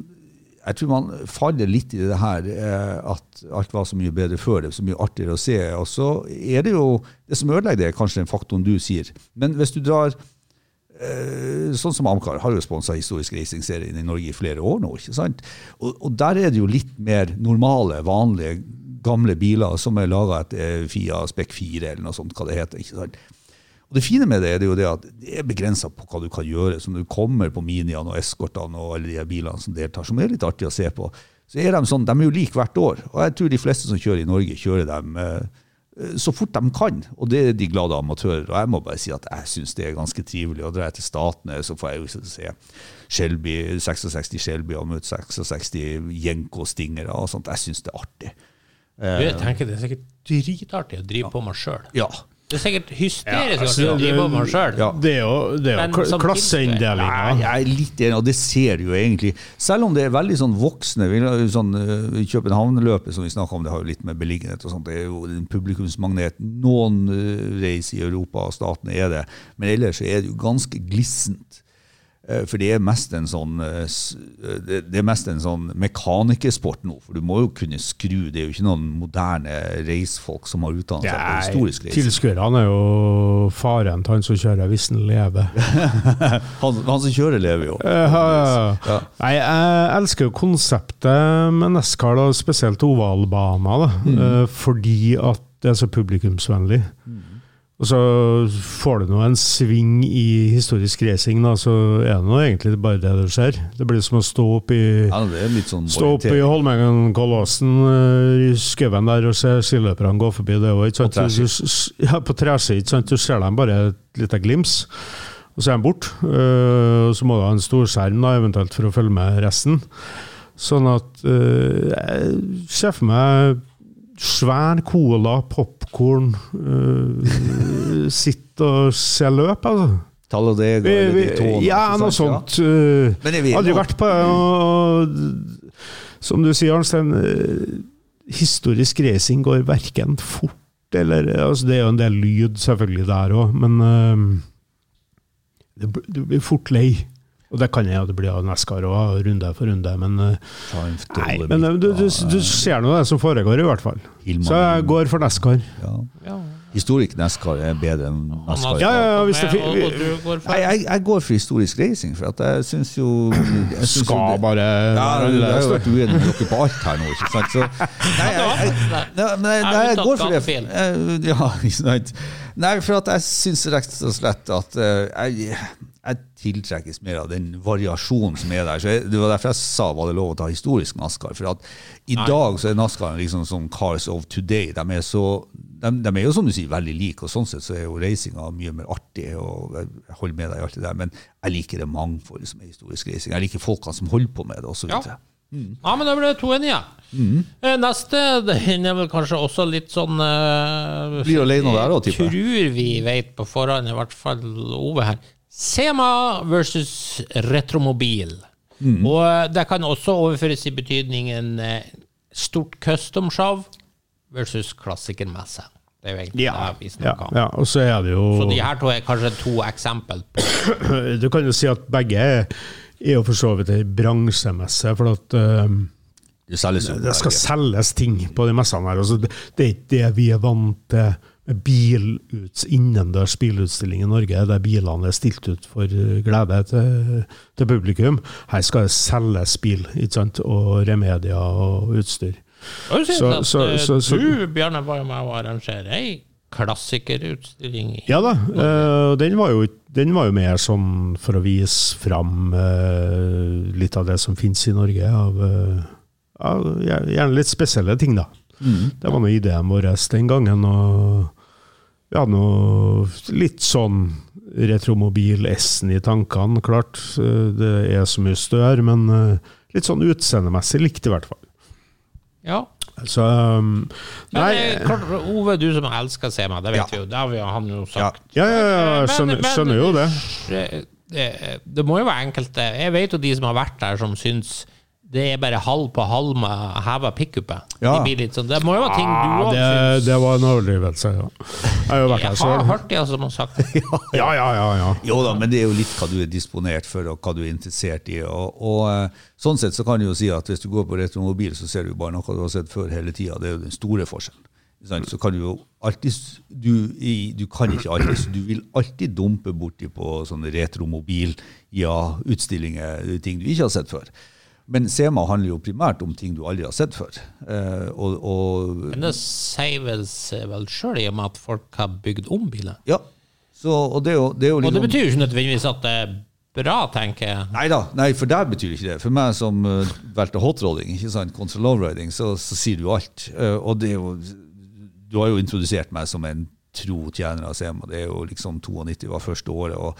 jeg tror man faller litt i det her eh, at alt var så mye bedre før. Det var så mye artigere å se. Og så er det jo Det som ødelegger det, kanskje den faktoren du sier. Men hvis du drar eh, Sånn som Amcar har jo sponsa historisk racingserien i Norge i flere år nå. ikke sant? Og, og der er det jo litt mer normale, vanlige, gamle biler som er laga etter Fia Spek 4 eller noe sånt, hva det heter. ikke sant? Og Det fine med det er det jo det at det er begrensa på hva du kan gjøre. Så når du kommer på Miniene og Escortene og alle de bilene som deltar, som er litt artig å se på, så er de sånn, de er jo like hvert år. Og jeg tror de fleste som kjører i Norge, kjører dem eh, så fort de kan. Og det er de glade amatører. Og jeg må bare si at jeg syns det er ganske trivelig. Og drar jeg til Statene, så får jeg jo se Shelby, 66 Shelby og møte 66 Jenko Stingere og sånt. Jeg syns det er artig. Du, Jeg tenker Det er sikkert dritartig å drive på meg sjøl. Ja. Det er sikkert hysterisk altså, artig på meg sjøl. Det er jo, det er jo kl- klasseinndelinga. Nei, jeg er litt enig, og det ser du jo egentlig. Selv om det er veldig sånn voksne sånn uh, København-løpet som vi snakka om, det har jo litt med beliggenhet og sånt. Det er jo en publikumsmagnet. Noen uh, reiser i Europa, og statene er det. Men ellers så er det jo ganske glissent. Eh, For det er mest en sånn eh, eh, det er mest en sånn mekanikersport nå, for du må jo kunne skru. Det er jo ikke noen moderne reisfolk som har utdannelse på Nei, historisk reise. Tilskuerne er jo faren til han som kjører, hvis han lever. (laughs) Han, han som kjører, lever jo. Uh, Ja. Nei, jeg elsker jo konseptet med Nescar, spesielt ovalbaner, Mm. fordi at det er så publikumsvennlig. Mm. Og så får du nå en sving i historisk racing, da, så er det nå egentlig bare det du skjer. Det blir som å stå opp i Ja, sånn Stå opp i Holmenkollåsen eh, i skauen der og se skiløperne gå forbi. Det også? På s- Ja, på sant? Du ser dem bare et lite glims, og så er de borte. Uh, så må du ha en storskjerm da, eventuelt for å følge med resten. Sånn at uh, Jeg ser for meg svær cola, popkorn uh, (laughs) Sitte og se løp, altså. Talladega eller de Daytona, ja, noe sånt. Ja. Vi aldri vært på det. Som du sier, Arnstein, eh, historisk racing går verken fort eller altså Det er jo en del lyd selvfølgelig der òg, men eh, du blir fort lei. Og det kan jeg at det blir av NASCAR òg, runde for runde, men eh, Nei, men eh, du, du, du ser nå det som foregår, i hvert fall. Så jeg går for NASCAR. ja. Ja. Historisk NASCAR er bedre enn NASCAR. Ja, ja, ja, hvis det du Nei, jeg, jeg går for historisk racing, for at jeg syns jo jeg synes jo Skal det- bare ja, Jeg har jo vært uenig med dere på alt her nå, ikke sant? Så, (laughs) nei, jeg, jeg, nei, men nei, jeg går for det. Eh, Ja, ikke sant? Nei, for at jeg syns rett og slett at jeg, jeg tiltrekkes mer av den variasjonen som er der. Så jeg, det var derfor jeg sa var det lov å ta historisk NASCAR. For at i dag så er NASCAR liksom som Cars of Today. De er, så, de, de er jo som du sier veldig like, og sånn sett så er jo racinga mye mer artig. og Jeg holder med deg i alt det der, men jeg liker det mangfoldet som er historisk racing. Jeg liker folkene som holder på med det, osv. Ja. Ja, men da ble det to enige. Mm. Neste den er vel kanskje også litt sånn uh, Blir alene der òg, tipper jeg. Tror vi vet på forhånd, i hvert fall Ove her. Sema versus retromobil. Mm. Og eh, det kan også overføres i betydningen eh, stort custom-show versus klassikermesse. Det er jo egentlig Ja, det vi snakker om. ja, og så er det jo Så de her to er kanskje to eksempel på (clears throat) Du kan jo si at begge er jo for så vidt ei bransjemesse, for at eh, Det det skal selges ting på de messene her. Altså, det, det er ikke det vi er vant til biluts, innendørs bilutstilling i Norge, der bilene er stilt ut for eh, glede til, til publikum. Her skal det selges bil, ikke sant? og remedier og utstyr. Og jeg Så- at så- eh, så- så- du, Bjarne, var jo med å arrangere ei klassikerutstilling. Ja da, og den var, jo, den var jo mer sånn for å vise fram eh, litt av det som finnes i Norge, av, av gjerne litt spesielle ting, da. Det var nå ideen vår den gangen, og vi hadde noe litt sånn retromobil S-en i tankene, klart. eh, Det er så mye stør, men eh, litt sånn utseendemessig likte i hvert fall. Ja. Så um, Men Nei, Men, klart, Ove, du som elsker Sema, det vet vi jo. Det har vi, han jo sagt. ja, ja, ja, jeg skjønner, skjønner jo det. Det, det, det må jo være enkelte Jeg vet jo de som har vært der, som syns det er bare halv på halv med heva pickuper. Ja. De blir litt sånn, det må jo være ting du Ja, òg det, syns. det var en overdrivelse, ja. Jeg har jo vært Jeg har hørt det som har sagt det. (laughs) Ja, ja, ja. ja. Jo da, men det er jo litt hva du er disponert for, og hva du er interessert i. Og, og eh, Sånn sett så kan du jo si at hvis du går på retromobil, så ser du bare noe du har sett før hele tida. Det er jo den store forskjellen. Så kan du jo alltid du, i, du kan ikke alltid, så du vil alltid dumpe borti på sånne retromobil, ja, utstillinger, ting du ikke har sett før. Men SEMA handler jo primært om ting du aldri har sett før. Eh, og, og Men det sier vel seg vel sjøl, i og med at folk har bygd om biler. ja, så, og det er jo, det er jo Og det liksom- betyr jo ikke nødvendigvis at det er bra, tenker jeg. Nei da, nei, for der betyr ikke det. For meg som uh, valgte hotrolling, ikke sant, lowriding, så, så sier du alt. Uh, og det er jo Du har jo introdusert meg som en tro tjener av SEMA. Det er jo liksom 92 var første året. og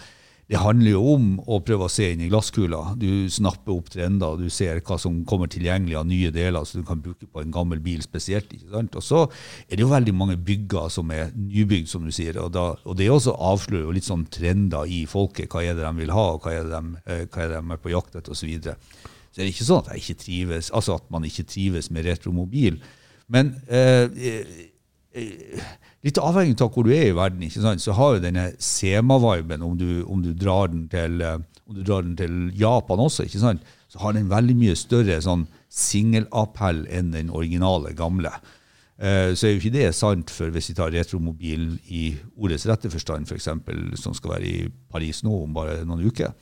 det handler jo om å prøve å se inn i glasskula. Du snapper opp trender, du ser hva som kommer tilgjengelig av nye deler som du kan bruke på en gammel bil spesielt. ikke sant? Og så er det jo veldig mange bygger som er nybygd, som du sier. Og, da, og det også avslører jo litt sånn trender i folket. Hva er det de vil ha, og hva er det de, eh, er, det de er på jakt etter, osv. Så, videre. så det er ikke sånn at, ikke trives, altså at man ikke trives med retromobil. Men eh, eh, litt avhengig av hvor du er i verden, ikke sant? så har jo denne SEMA-viben, om om du drar den til eh, om du drar den til Japan også, ikke sant, så har den veldig mye større sånn singelappell enn den originale gamle. Eh, Så er jo ikke det sant for hvis vi tar retromobil i ordets rette forstand, f.eks., som skal være i Paris nå om bare noen uker.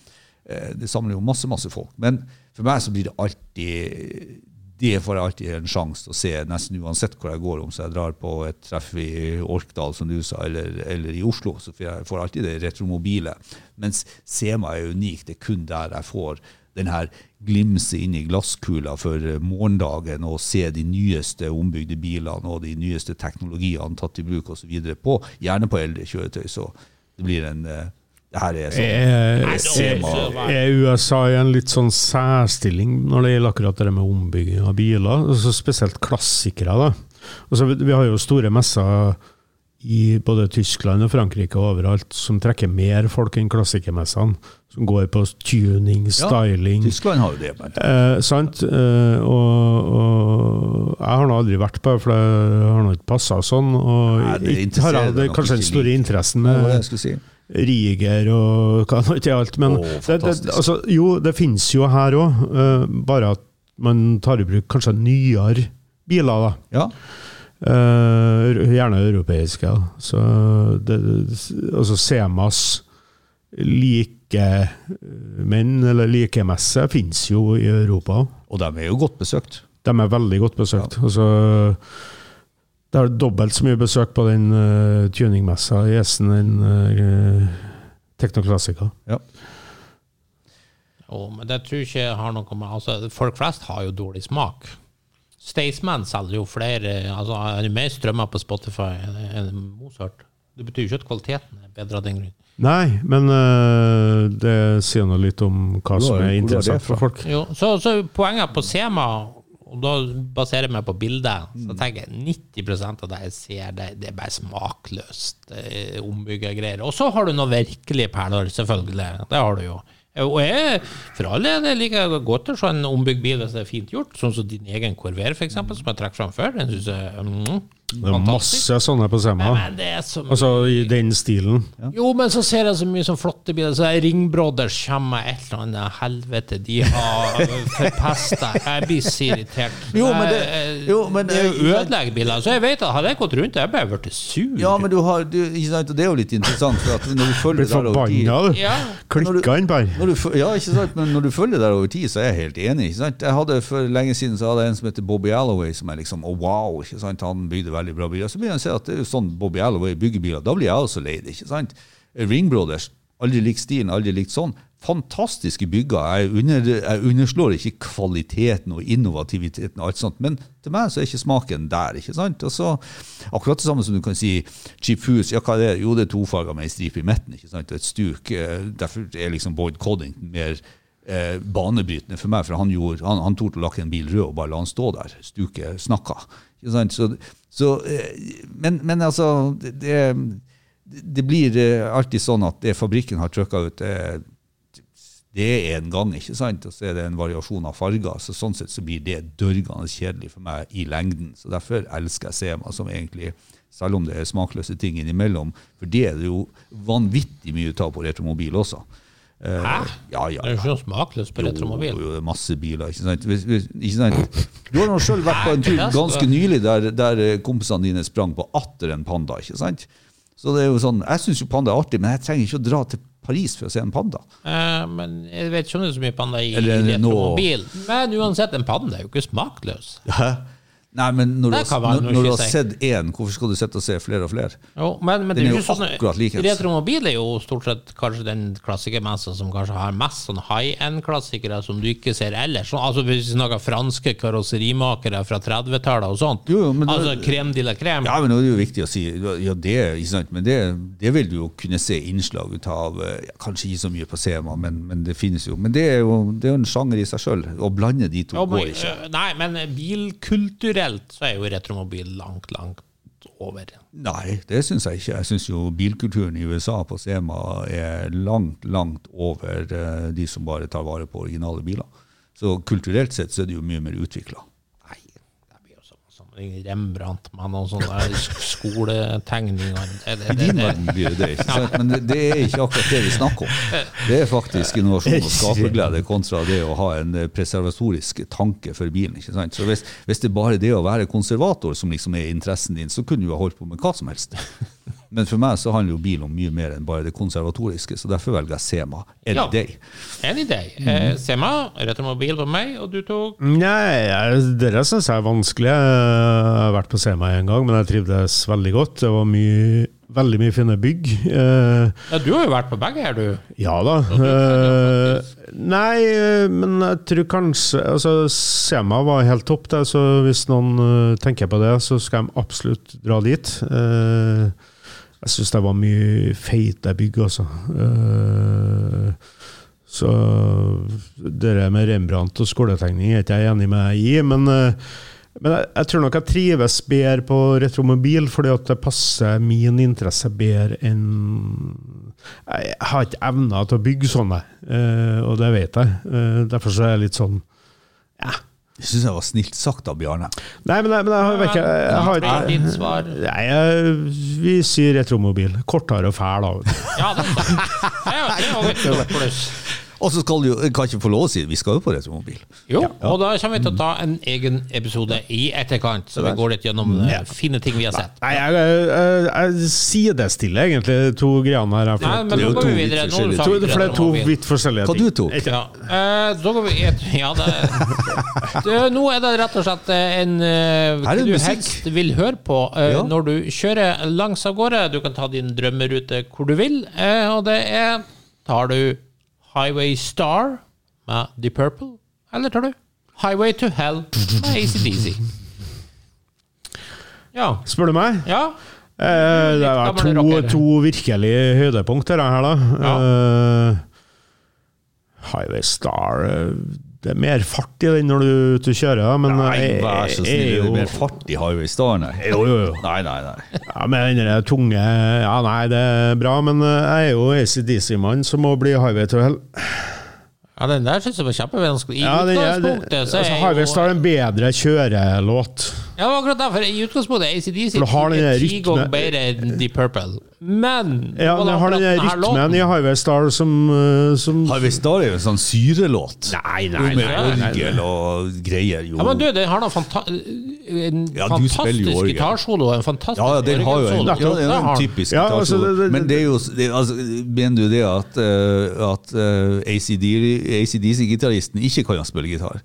Eh, Det samler jo masse, masse folk. Men for meg så blir det alltid det får jeg alltid en sjanse til å se, nesten uansett hvor jeg går. Om så jeg drar på et treff i Orkdal, som du sa, eller, eller i Oslo, så får jeg får alltid det retromobile. Mens Sema er unik. Det er kun der jeg får den her glimset inn i glasskula for morgendagen og se de nyeste ombygde bilene og de nyeste teknologiene tatt i bruk osv. på, gjerne på eldre kjøretøy. Så det blir en eh, her er sånn Er, er, USA i en litt sånn særstilling når det gjelder akkurat det med ombygging av biler? Altså spesielt klassikere. da. Altså, vi, har jo store messer i både Tyskland og Frankrike og overalt som trekker mer folk enn klassikermessene. Som går på tuning, styling. ja, Tyskland har jo det. Men. Eh, sant? Eh, og, og jeg har nå aldri vært på det, for det har nå ikke passa sånn. Og Nei, det har jeg det, kanskje den store interessen med si. Riger og hva nå ikke alt. Men oh, det, det, altså, jo, det finnes jo her òg, bare at man tar i bruk kanskje nyere biler. da. Ja. Uh, gjerne europeiske. Da. Så det, altså Semas likemenn, eller likemesse, finnes jo i Europa. Og de er jo godt besøkt. De er veldig godt besøkt. Altså, det er dobbelt så mye besøk på den uh, tuningmessa i Essen enn uh, Teknoklassika. Ja. Oh, men det tror jeg ikke jeg har noe med altså, Folk flest har jo dårlig smak. Staysman selger jo flere altså er jo mer strømmer på Spotify enn Mozart. Det betyr jo ikke at kvaliteten er bedre av den grunn. Nei, men uh, det sier noe litt om hva som er- er er interessant for folk. Jo, så, så poenget på Sema, og da baserer jeg meg på bildet, så tenker jeg 90% av det jeg ser, det, det er bare smakløst eh, greier. Og så har du noen virkelige perler, selvfølgelig. Det har du jo. Og jeg, for alle er jeg liker godt å se en ombygd bil hvis det er fint gjort, sånn som din egen Corvair, eksempel, som jeg trekker fram før. Den synes jeg mm, Det er masse sånne på Sema. Så Altså i den stilen. jo, men så ser jeg så mye sånn flotte biler. Så er Ring Brothers kommer med et eller annet helvete. De har forpesta. Jeg blir så irritert. Jo, men det- jo, men det er jo ødelegger biler. Så jeg vet at hadde jeg gått rundt, jeg bare blitt sur. Ja, men du har, du, ikke sant, det er jo litt interessant, for at når du følger Blir der over tid forbanna, du. Ja. Klikka inn bare. ja, ikke sant, men når du følger der over tid, så er jeg helt enig. Ikke sant? Jeg hadde For lenge siden så hadde jeg en som heter Bobby Alloway, som er liksom oh, wow. ikke sant? Han bygde veldig bra biler. Så begynner jeg å se at det er sånn Bobby Alloway bygger biler. Da blir jeg også lei det. ikke sant? Ring Brothers, aldri likt stilen, aldri likt sånn. Fantastiske bygger. Jeg, under, jeg underslår ikke kvaliteten og innovativiteten, og alt sånt, men til meg så er ikke smaken der. ikke sant? Og så, Akkurat det samme som du kan si Cheap Foods. Ja, hva er det? Jo, det er tofarga med ei stripe i midten. ikke sant? Og et stuk. eh, Derfor er liksom Boyd Coddington mer eh, banebrytende for meg, for han, gjorde, han, han torde å lakke en bil rød og bare la han stå der. Stuket snakka. Ikke sant? Så, så, eh, men, men altså det, det, blir eh, alltid sånn at det fabrikken har trykka ut, det, det er en gang, ikke sant? Og så er det en variasjon av farger. så Sånn sett så blir det dørgende kjedelig for meg i lengden. Så Derfor elsker jeg Sema, som egentlig, selv om det er smakløse ting innimellom, for det er det jo vanvittig mye av på retromobil også. Eh, Hæ? Ja, ja, Det er jo ikke noe smakløst på retromobil. Jo, jo, masse biler, ikke sant? Hvis, hvis, ikke sant? Du har nå sjøl vært på en tur ganske nylig der, der eh, kompisene dine sprang på atter en panda, ikke sant? Så det er jo sånn, Jeg syns jo panda er artig, men jeg trenger ikke å dra til Paris for å se en panda. Eh, men jeg vet ikke om det er så mye panda i retromobil. Men uansett, en panda er jo ikke smakløs. Nei, men når, du når, når du har sett én, hvorfor skal du sitte og se flere og flere? Jo, men, men Den er jo sånn akkurat likens. Retromobil er jo stort sett kanskje den klassikermessa som kanskje har mest sånn high end-klassikere som du ikke ser ellers. Altså Hvis vi snakker franske karosserimakere fra 30-tallet og sånt. Jo, jo, men altså crème de la crème. Ja, men nå er det jo viktig å si ja, det, ikke sant? Men det, det vil du jo kunne se innslag ut av. eh, Ja, kanskje ikke så mye på Sema, men, men det finnes jo. Men det er jo, det er jo en sjanger i seg sjøl. Å blande de to jo, men, går ikke. øh, nei, men bilkulturelt så er jo retromobil langt, langt over. Nei, det syns jeg ikke. Jeg syns jo bilkulturen i USA på Sema er langt, langt over eh, de som bare tar vare på originale biler. Så kulturelt sett så er det jo mye mer utvikla. Nei, det blir jo så sammenligne Rembrandt med noen sånne skoletegninger. I din verden blir det det, men det, det er ikke akkurat det vi snakker om. Det er faktisk innovasjon og skaperglede kontra det å ha en eh, preservatorisk tanke for bilen. ikke sant? Så hvis, hvis det er bare det å være konservator som liksom er interessen din, så kunne du ha holdt på med hva som helst. Men for meg så handler jo bil om mye mer enn bare det konservatoriske, så derfor velger jeg Sema any Ja. day. Any day. Eh, Sema, retromobil på meg, og du tok Nei, jeg- dere syns jeg er vanskelig. Jeg har vært på Sema en gang, men jeg trivdes veldig godt. Det var mye, veldig mye fine bygg. Eh, Ja, du har jo vært på begge her, du. ja da. Eh, nei, men jeg tror kanskje altså, Sema var helt topp, der, så hvis noen eh, tenker på det, så skal de absolutt dra dit. Eh, jeg syns det var mye feite bygg, altså. Eh, så det med Rembrandt og skoletegning er ikke jeg enig med deg i, men, eh, men jeg, jeg tror nok jeg trives bedre på retromobil, fordi at det passer min interesse bedre enn Jeg har ikke evner til å bygge sånne, eh, og det vet jeg. Derfor så er jeg litt sånn ja. Det syns jeg var snilt sagt av Bjarne. Nei, men jeg, men jeg har ikke jeg har ikke svar? Nei, jeg, vi sier retromobil. Kortere og fæl, da. Ja, det er sant. Det er det, det er det, et stort pluss. Og så skal du jeg kan ikke få lov å si det, vi skal jo på retromobil. Jo, og da kommer vi til å ta en egen episode i etterkant, så vi går litt gjennom ja. fine ting vi har sett. Nei, jeg, jeg, jeg sidestiller egentlig to greiene her. for Nei, men det er går vi videre. Nå har du forskjellige- sagt to, for det er to vidt forskjellige Hva du tok? Ja, uh, da går vi et, ja, det, (laughs) det, Nå er det rett og slett en uh, hva du helst vil høre på uh, Ja. når du kjører langs av gårde. Du kan ta din drømmerute hvor du vil, uh, og det er Tar du Highway Star med The Purple, eller tar du Highway to Hell med ACDC? Ja. Spør du meg? ja. Eh, det er to, to virkelige høydepunkter her, da. Eh, Highway Star eh, Det er mer fart i den når du, er ute og kjører, ja. men Nei, vær så snill, er er det jo- mer fart i Highway Star, nei? (laughs) Jo, jo, jo. Nei, nei, nei. Ja, med den tunge Ja, nei, det er bra, men eh, jeg er jo ACDC-mann som må bli Highway to Hell. ja, den der syns jeg var kjempevanskelig. I Ja, den er, det, utgangspunktet så altså, er Highway jo Star er en bedre kjørelåt. Ja, det var akkurat derfor. I utgangspunktet er ACDC er du har den der ti ganger bedre enn Deep Purple. Men Ja, men jeg den har den rytmen i. Highway Star som, eh, som Highway Star er jo en sånn syrelåt. Nei, nei, nei, med orgel og greier, jo. Ja, men du, den har noe fanta en Ja, du fantastisk gitarsolo og en fantastisk Ja, ja, den har jo en, ja, en typisk Ja, altså, gitarsolo. det- det- Men det er jo det, altså, Mener du det at, uh, at uh, ACDC-gitaristen ikke kan spille gitar?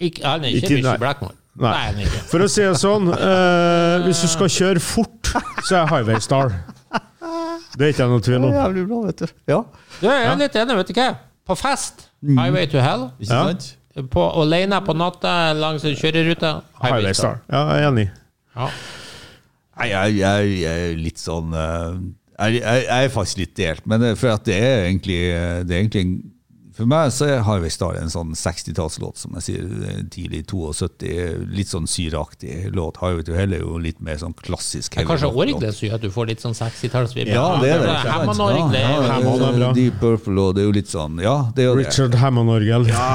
Ikke, han er ikke Ikke-. Blackmore. Nei. Nei, ikke. For å si det sånn, eh, hvis du skal kjøre fort, så er Highway Star. Det er ikke jeg noe tvil om. Jævlig bra, vet du. Ja, Du, jeg er litt enig, vet du hva? På fest, Highway to Hell. ikke Ja. sant? På, alene på natta langs en kjøreruta. Highway Star. Ja, jeg er enig. Ja. Nei, jeg, jeg, jeg er litt sånn eh, jeg, jeg, jeg er faktisk litt delt, men for at det er egentlig, eh, det er egentlig en, For meg så er Highway Star en sånn 60-tallslåt, som jeg sier. eh, Tidlig 72. Litt sånn syreaktig låt. Highway to Hell er jo litt mer sånn klassisk Det er kanskje som at du får litt sånn 60-tallsvibber. Ja, det er det. er Ja, ja, bra. Deep Purple og det er jo litt sånn Ja, det er jo. Richard Hammond-orgel. Ja,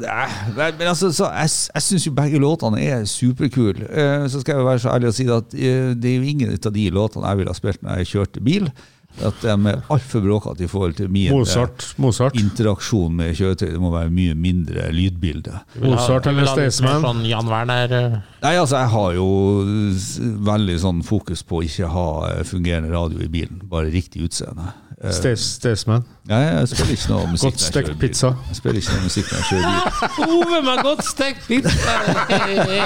er, men, altså, så jeg, jeg syns jo begge låtene er superkule. Eh, så skal jeg være så ærlig og si at eh, det er jo ingen av de låtene jeg ville ha spilt når jeg kjørte bil. At de er altfor bråkete i forhold til min eh, Mozart. Mozart. interaksjon med kjøretøy. Det må være mye mindre lydbilde. Mozart eller Staysman. Sånn Jan Werner eh, Nei, altså, jeg har jo veldig sånn fokus på å ikke ha eh, fungerende radio i bilen. Bare riktig utseende. Staysman. Nei, jeg spiller ikke noe (laughs) musikk Godt stekt pizza. Jeg spiller ikke noe musikk når jeg kjører bil. (laughs) Ove med godt stekt pizza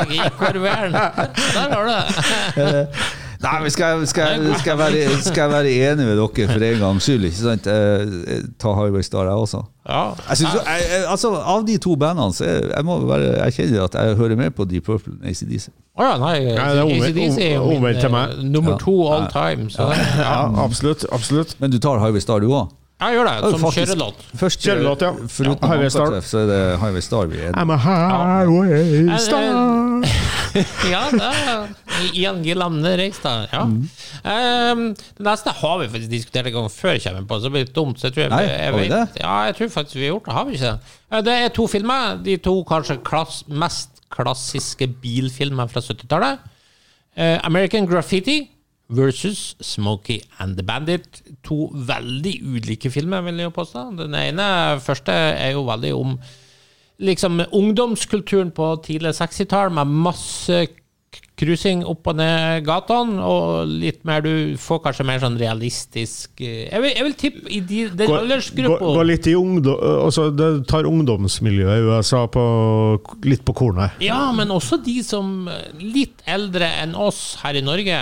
i korveren. Der har du det. (laughs) Nei, men skal, jeg- skal, skal, jeg være, skal jeg være enig med dere for en gangs skyld? Ikke sant? Eh, Ta Highway Star, jeg også. Ja. Jeg synes, jeg, jeg, altså, av de to bandene så jeg, jeg må være erkjenne at jeg hører mer på Deep Purple enn ACDC. Å ja, nei. ACDC er jo min eh, nummer to all time. Så Ja, absolutt. absolutt. Men du tar Highway Star, du òg? jeg gjør det, som kjørelåt. Først, Kjørelåt, ja. Foruten Ja, Highway Star. Så er det Highway Star vi er I'm a highway star. (laughs) Ja, er Ian Gillan Reistad. Ja. Mm. Um, det neste har vi faktisk diskutert en gang før jeg kommer på, så blir det dumt. Så jeg tror jeg, Nei, jeg, vi vet-? Ja, jeg tror faktisk vi har gjort det. Har vi ikke det? Eh, Det er to filmer. De to kanskje klass, mest klassiske bilfilmer fra 70-tallet. Uh, American Graffiti versus Smokey and the Bandit. To veldig ulike filmer, vil jeg påstå. Den ene første er jo veldig om liksom ungdomskulturen på tidlig 60-tall, med masse cruising opp og ned gatene, og litt mer Du får kanskje mer sånn realistisk eh, Jeg vil, jeg vil tippe i de, den Gå, gå, gå litt i ungdom, altså Det tar ungdomsmiljøet i USA på, litt på kornet. Ja, men også de som eh, litt eldre enn oss her i Norge,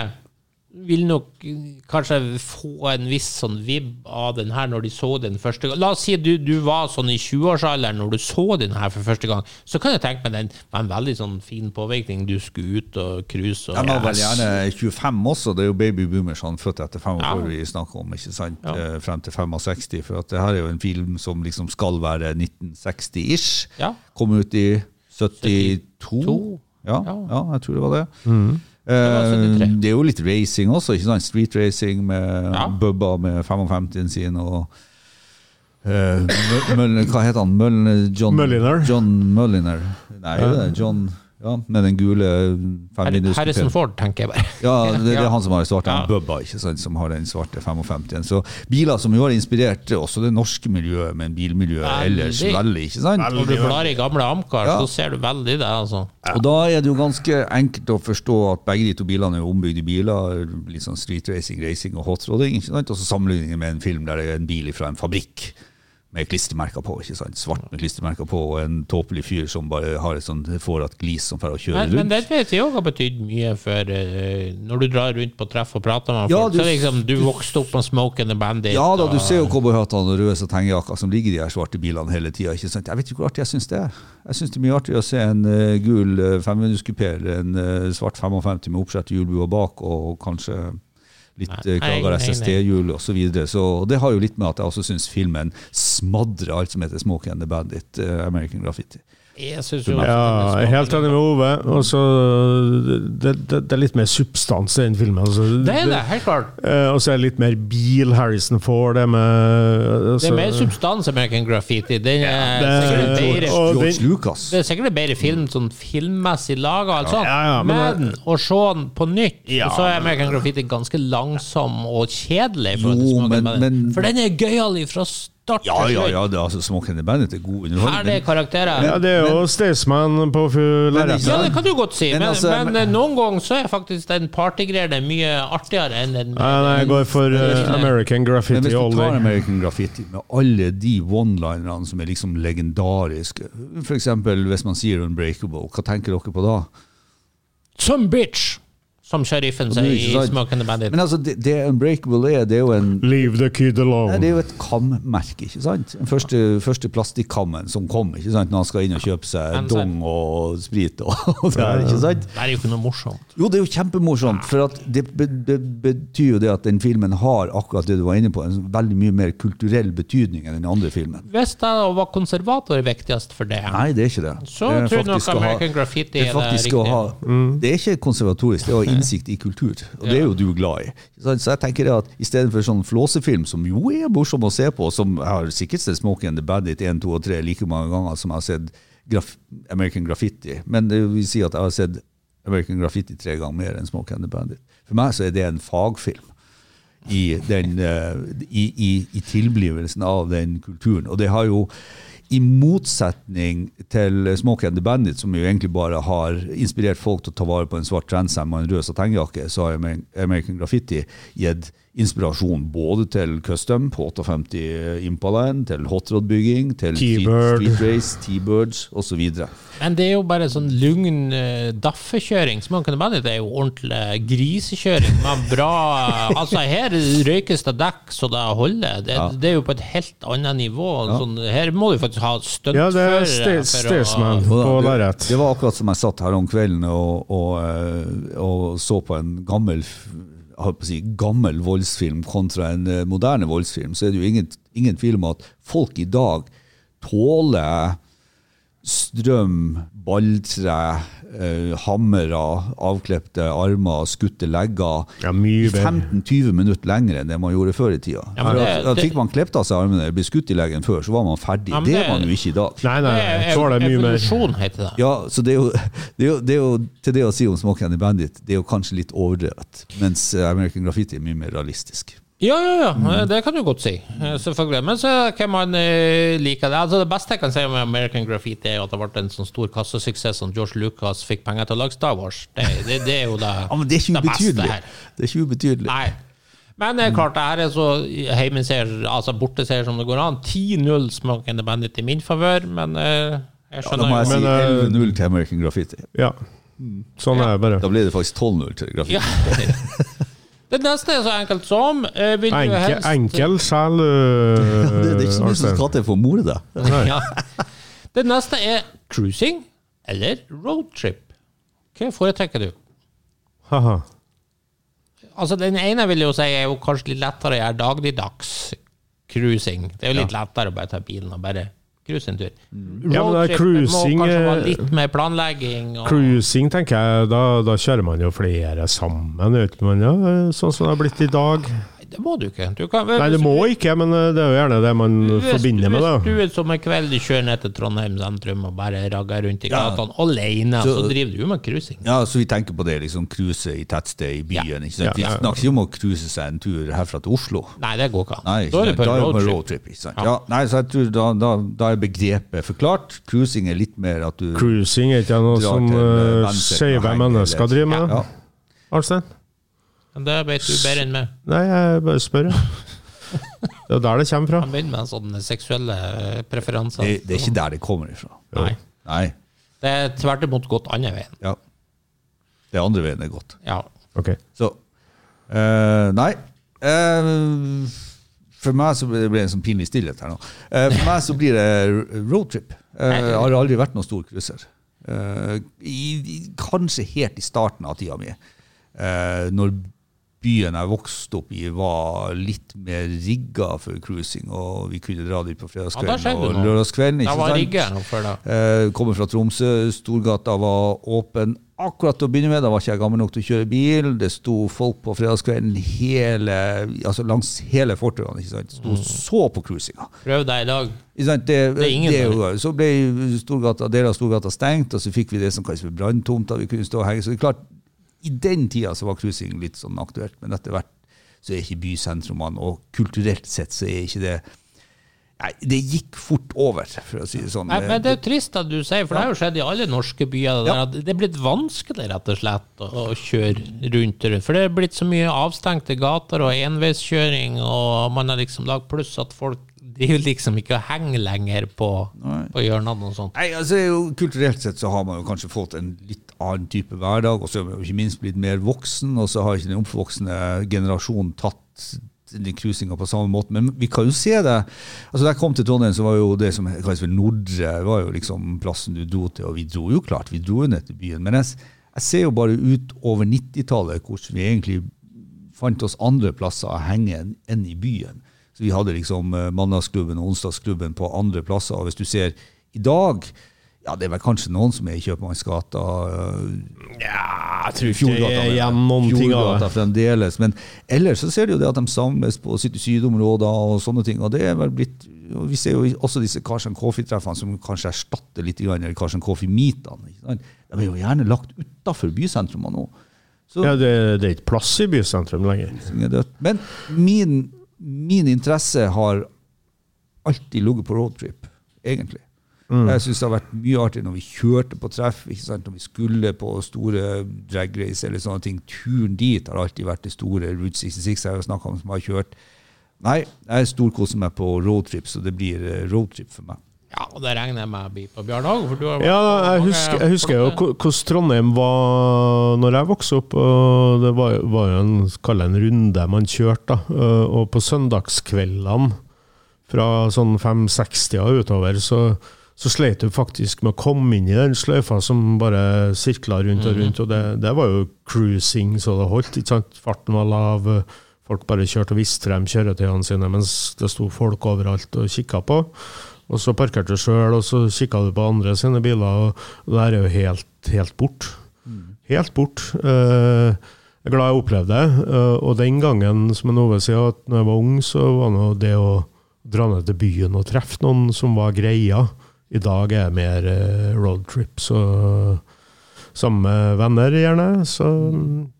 vil nok eh, kanskje få en viss sånn vibb av den her når de så den første gang. La oss si du, du var sånn i 20-årsalderen når du så den her for første gang. Så kan jeg tenke meg den var en veldig sånn fin påvirkning. Du skulle ut og cruise. Og, jeg var vel gjerne 25 også, det er jo baby boomers han født etter 45 Ja. vi snakker om, ikke sant? Ja. Eh, Frem til 65, for at det her er jo en film som liksom skal være 1960-ish. Ja. Kom ut i 72. 72. Ja, Ja. ja, jeg tror det var det. var 73. Eh, det er jo litt racing også, ikke sant? Street racing med Ja. Bubba med 55-en sin og uh, Mø- Møll- Hva heter han? Møll, John, Mulliner. John Mulliner. Nei, det er John ja, med den gule Har- femvindus Harrison Ford, tenker jeg bare. ja, det, det er (laughs) han som har den svarte, Ja. Bubba, ikke sant, som har den svarte 55-en. Så biler som jo har inspirert også det norske miljøet, men bilmiljøet Veldig. ellers veldig, ikke sant? Når du blar i gamle Amcar, Ja. så ser du veldig det, altså. Og da er det jo ganske enkelt å forstå at begge de to bilene er ombygde biler, litt sånn street racing, racing og hotroding. ikke sant? Og så sammenligninger med en film der det er en bil fra en fabrikk med klistremerker på, ikke sant? Svart med klistremerker på, og en tåpelig fyr som bare har et sånt, får et glis som får å kjøre Men, men det vet jeg òg har betydd mye for uh, Når du drar rundt på treff og prater med Ja, folk, du- så liksom Du vokste opp med Smoke and Bandit. Ja da, du ser jo cowboyhattene og røde satengjakker som ligger i de her svarte bilene hele tida. Jeg vet ikke hvor artig jeg syns det er. Jeg syns det er mye artigere å se en uh, gul uh, femvinduskupé eller en uh, svart 55 med oppskjært hjulbue bak og kanskje litt nei, nei. SST-hjul osv. Så, videre. så det har jo litt med at jeg også syns filmen smadrer alt som heter Smoke and the Bandit, eh, American Graffiti. Jeg jo Ja, jeg er helt enig med Ove. Også, det, det, det er litt mer substans i den filmen. Altså, Det er det, helt klart. eh, og så er det litt mer bil Harrison får det med Det altså, er mer substans American Graffiti. Den er det- sikkert og- bedre og George den- Lucas. det er sikkert en bedre film sånn filmmessig laga, altså. Ja, ja, men- men å se den på nytt, Ja, og så er American Graffiti ganske langsom og kjedelig. For, Jo, men- men- For den er gøyal ifra start Ja, ja, ja, det, er altså, Smokey and the Bandit er god Herlige underholdning. karakterer. Ja, det er jo Staysman på Men lerretet. Ja, det kan du godt si, Men men, altså, men, men- noen ganger så er faktisk den partygreiene mye artigere enn den Nei, nei, jeg går for uh, American Men hvis du all tar day. American Graffiti med alle de one-linerne som er liksom legendariske, f.eks. hvis man sier Unbreakable, hva tenker dere på da? Some bitch! Som sheriffen sier er i. Smoke and the Bandit. Men altså, det, det Unbreakable er, det er jo en Leave the kid Nei, alone. det er jo et kammerke, ikke sant? Den første, første plastikkammen som kom, ikke sant? Når han skal inn og kjøpe seg Men dong og sprit og, (laughs) og det her, ikke sant? Det er jo ikke noe morsomt. Jo, det er jo kjempemorsomt, for at det, be, det betyr jo det at den filmen har akkurat det du var inne på, en veldig mye mer kulturell betydning enn den andre filmen. Hvis det å være konservator er viktigst for det, Nei, det er ikke det. så det er tror jeg nok American Graffiti det er er det riktig. ha. Det er ikke konservatorisk, det er å innsikt i kultur. Og det er jo du glad i. Så jeg tenker at i stedet for sånn flåsefilm, som jo er morsom å se på, som jeg har sikkert sett Smoking and the Bandit 1, 2 og 3 like mange ganger som jeg har sett graf American Graffiti, men det vil si at jeg har sett American Graffiti tre ganger mer enn Smoking and the Bandit. For meg så er det en fagfilm i, den, eh, i, i, i tilblivelsen av den kulturen. Og det har jo, i motsetning til Smoke and the Bandit, som jo egentlig bare har inspirert folk til å ta vare på en svart transam og en rød satengjakke, så har American Graffiti gitt inspirasjon både til custom på 58 Impalaen, til hotrod-bygging, til street, T-Bird. street race, T-birds osv. Men det er jo bare sånn lugn uh, daffekjøring. man and bare, det er jo ordentlig grisekjøring. Med bra (laughs) Altså, her røykes det dekk så det holder. Det, Ja. det er jo på et helt annet nivå. Sånn, her må du faktisk ha Ja, det er Sta- Staysman på det, lerret. det var akkurat som jeg satt her om kvelden og, og, eh, og så på en gammel si, gammel voldsfilm kontra en eh, moderne voldsfilm, så er det jo ingen, ingen tvil om at folk i dag tåler strøm, balltre, eh, hammere, avklepte armer, skutte legger Ja, mye i bedre. 15-20 minutter lenger enn det man gjorde før i tida. Ja, det- da, da Fikk man klippet av seg armene eller ble skutt i leggen før, så var man ferdig. Ja, det det- er man jo ikke i dag. Nei, nei, Det jeg er tåler mye mer. heter det. Ja, så det er, jo, det, er jo, det er jo til det å si om Smoke and the Bandit, det er jo kanskje litt overdrevet. Mens American Graffiti er mye mer realistisk. Ja, ja, ja, Mm. det kan du godt si. Eh, Selvfølgelig. Men så hvem man like liker det. Altså, det beste jeg kan si om American Graffiti, er at det ble en sånn stor kassesuksess som George Lucas fikk penger til å lage Star Wars. Det, det, det er jo det, (laughs) Ja, men det er ikke det beste her. Det er ikke ubetydelig. Nei. Men det er klart, det her er så heimeseier, altså borteseier som det går an. 10-0 Smoke bandet i min favør, men eh, jeg Ja, da må jeg si eh, 11-0 til American Graffiti. Ja. Sånn er det bare. Da blir det faktisk 12-0 til Graffiti. ja. (laughs) (laughs) Det neste er så enkelt som eh, vil du helst enkel sjel, (laughs) Det, det er ikke så mye som skal til for å more deg. Ja. Det neste er cruising eller roadtrip. Hva foretrekker du? Haha. Altså Den ene vil jo si er jo kanskje litt lettere å gjøre dagligdags cruising. Det er jo litt lettere å bare ta bilen og bare cruise en tur. Ja, men det er cruising, må kanskje eh, være litt mer planlegging. Og, Cruising, tenker jeg, da, da kjører man jo flere sammen, vet man, ja, sånn som det har blitt i dag. Det må du ikke. Du kan, Nei, det må ikke, men eh, det er jo gjerne det man Hvis- forbinder med det. Hvis du er som en kveld kjører ned til Trondheim sentrum og bare ragger rundt i Ja. alene, så, Så- driver du jo med cruising. Ja, så vi tenker på det, liksom cruise i tettsted i byen. Ikke sant? Vi snakker ikke om å cruise seg en tur herfra til Oslo. Nei, det går ikke an. Nei, da ikke er du på da er det på roadtrip. roadtrip. Ikke sant? Ja. nei, så jeg tror da, da, da er begrepet forklart. Cruising er litt mer at du Cruising er ikke noe som eh, og skeive mennesker driver med. Ja. Arnstein? Men det vet du bedre enn meg. Nei, jeg bare spør. jeg. Det er der det kommer fra. Han begynner med sånne seksuelle eh, preferanser. Det, det er ikke der det kommer ifra. Nei. Nei. Det er tvert imot gått andre veien. Ja. Det andre veien er godt. Ja. Ok. Så uh, Nei. Uh, for meg så blir det en sånn pinlig stillhet her nå. Uh, for meg så blir det roadtrip. Eh, jeg har aldri vært noen stor cruiser. Eh, kanskje helt i starten av tida mi, eh, når byen jeg vokste opp i, var litt mer rigga for cruising, og vi kunne dra dit på fredagskvelden ja, og lørdagskvelden. Ikke var sant? før da. Eh, kommer fra Tromsø. Storgata var åpen akkurat til å begynne med. Da var ikke jeg gammel nok til å kjøre bil. Det sto folk på fredagskvelden hele, altså langs hele fortauene. ikke sant? Sto så på cruisinga. Prøv deg i dag. Det, Det er ingen det, der. så ble Storgata, deler av Storgata stengt, og så fikk vi det som kalles for branntomta. Vi kunne stå og henge. Så det er klart, i den tida så var cruising litt sånn aktuelt, men etter hvert så er ikke bysentrumene, og kulturelt sett så er ikke det Nei, det gikk fort over, for å si det sånn. Nei, men Det er jo trist at du sier, for det har jo skjedd i alle norske byer. Det, Ja. det er blitt vanskelig rett og slett å, å kjøre rundt. det. For det er blitt så mye avstengte gater og enveiskjøring, og man har liksom lagd pluss at folk driver liksom ikke og henger lenger på, på hjørnene og sånt. Nei, altså jo, Kulturelt sett så har man jo kanskje fått en litt annen type hverdag, og så er vi ikke minst blitt mer voksen, og så har ikke den oppvoksende generasjonen tatt den på samme måte. Men vi kan jo se det. altså Da jeg kom til Trondheim, så var jo det som kalles for Nordre var jo liksom plassen du dro til, og vi dro jo klart, vi dro jo ned til byen. Men jeg, jeg ser jo bare ut over 90-tallet hvordan vi egentlig fant oss andre plasser å henge enn i byen. Så vi hadde liksom eh, mandagsklubben og onsdagsklubben på andre plasser. Og hvis du ser i dag, ja det er vel kanskje noen som er i Kjøpmannsgata. eh, Ja, jeg tror ikke det er igjen noen ting av det. fremdeles. Men ellers så ser du jo det at de samles på City Syd-områder og sånne ting. Og det er vel blitt og Vi ser jo også disse Karsten Coffee-treffene som kanskje erstatter litt grann, eller Karsten Coffee-meetene. De er jo gjerne lagt utafor bysentrumene nå. Så Ja, det, det er ikke plass i bysentrum lenger. er. Men min, min interesse har alltid ligget på roadtrip, egentlig. Jeg syns det har vært mye artig når vi kjørte på treff, ikke sant? når vi skulle på store drag race eller sånne ting. Turen dit har alltid vært det store. Route 66 jeg har snakka om som har kjørt. Nei, jeg storkoser meg på roadtrip, så det blir eh, roadtrip for meg. Ja, og det regner jeg med blir på Bjørn For du har vært Ja, jeg husker, jeg husker jo hvordan Trondheim var når jeg vokste opp. og Det var, var jo en, en runde man kjørte. da, Og på søndagskveldene fra sånn 5-60 og utover, så, så sleit du faktisk med å komme inn i den sløyfa som bare sirkla rundt og rundt. Og det, det var jo cruising så det holdt. ikke sant? Farten var lav. Folk bare kjørte og viste frem kjøretøyene sine mens det sto folk overalt og kikka på. Og så parkerte du sjøl, og så kikka du på andre sine biler, og det her er jo helt, helt bort. Helt bort. Eh, jeg er glad jeg opplevde det. eh, og den gangen, som en Ove sier, at når jeg var ung, så var det å dra ned til byen og treffe noen som var greia. I dag er det mer roadtrips roadtrip, så sammen venner, gjerne. Så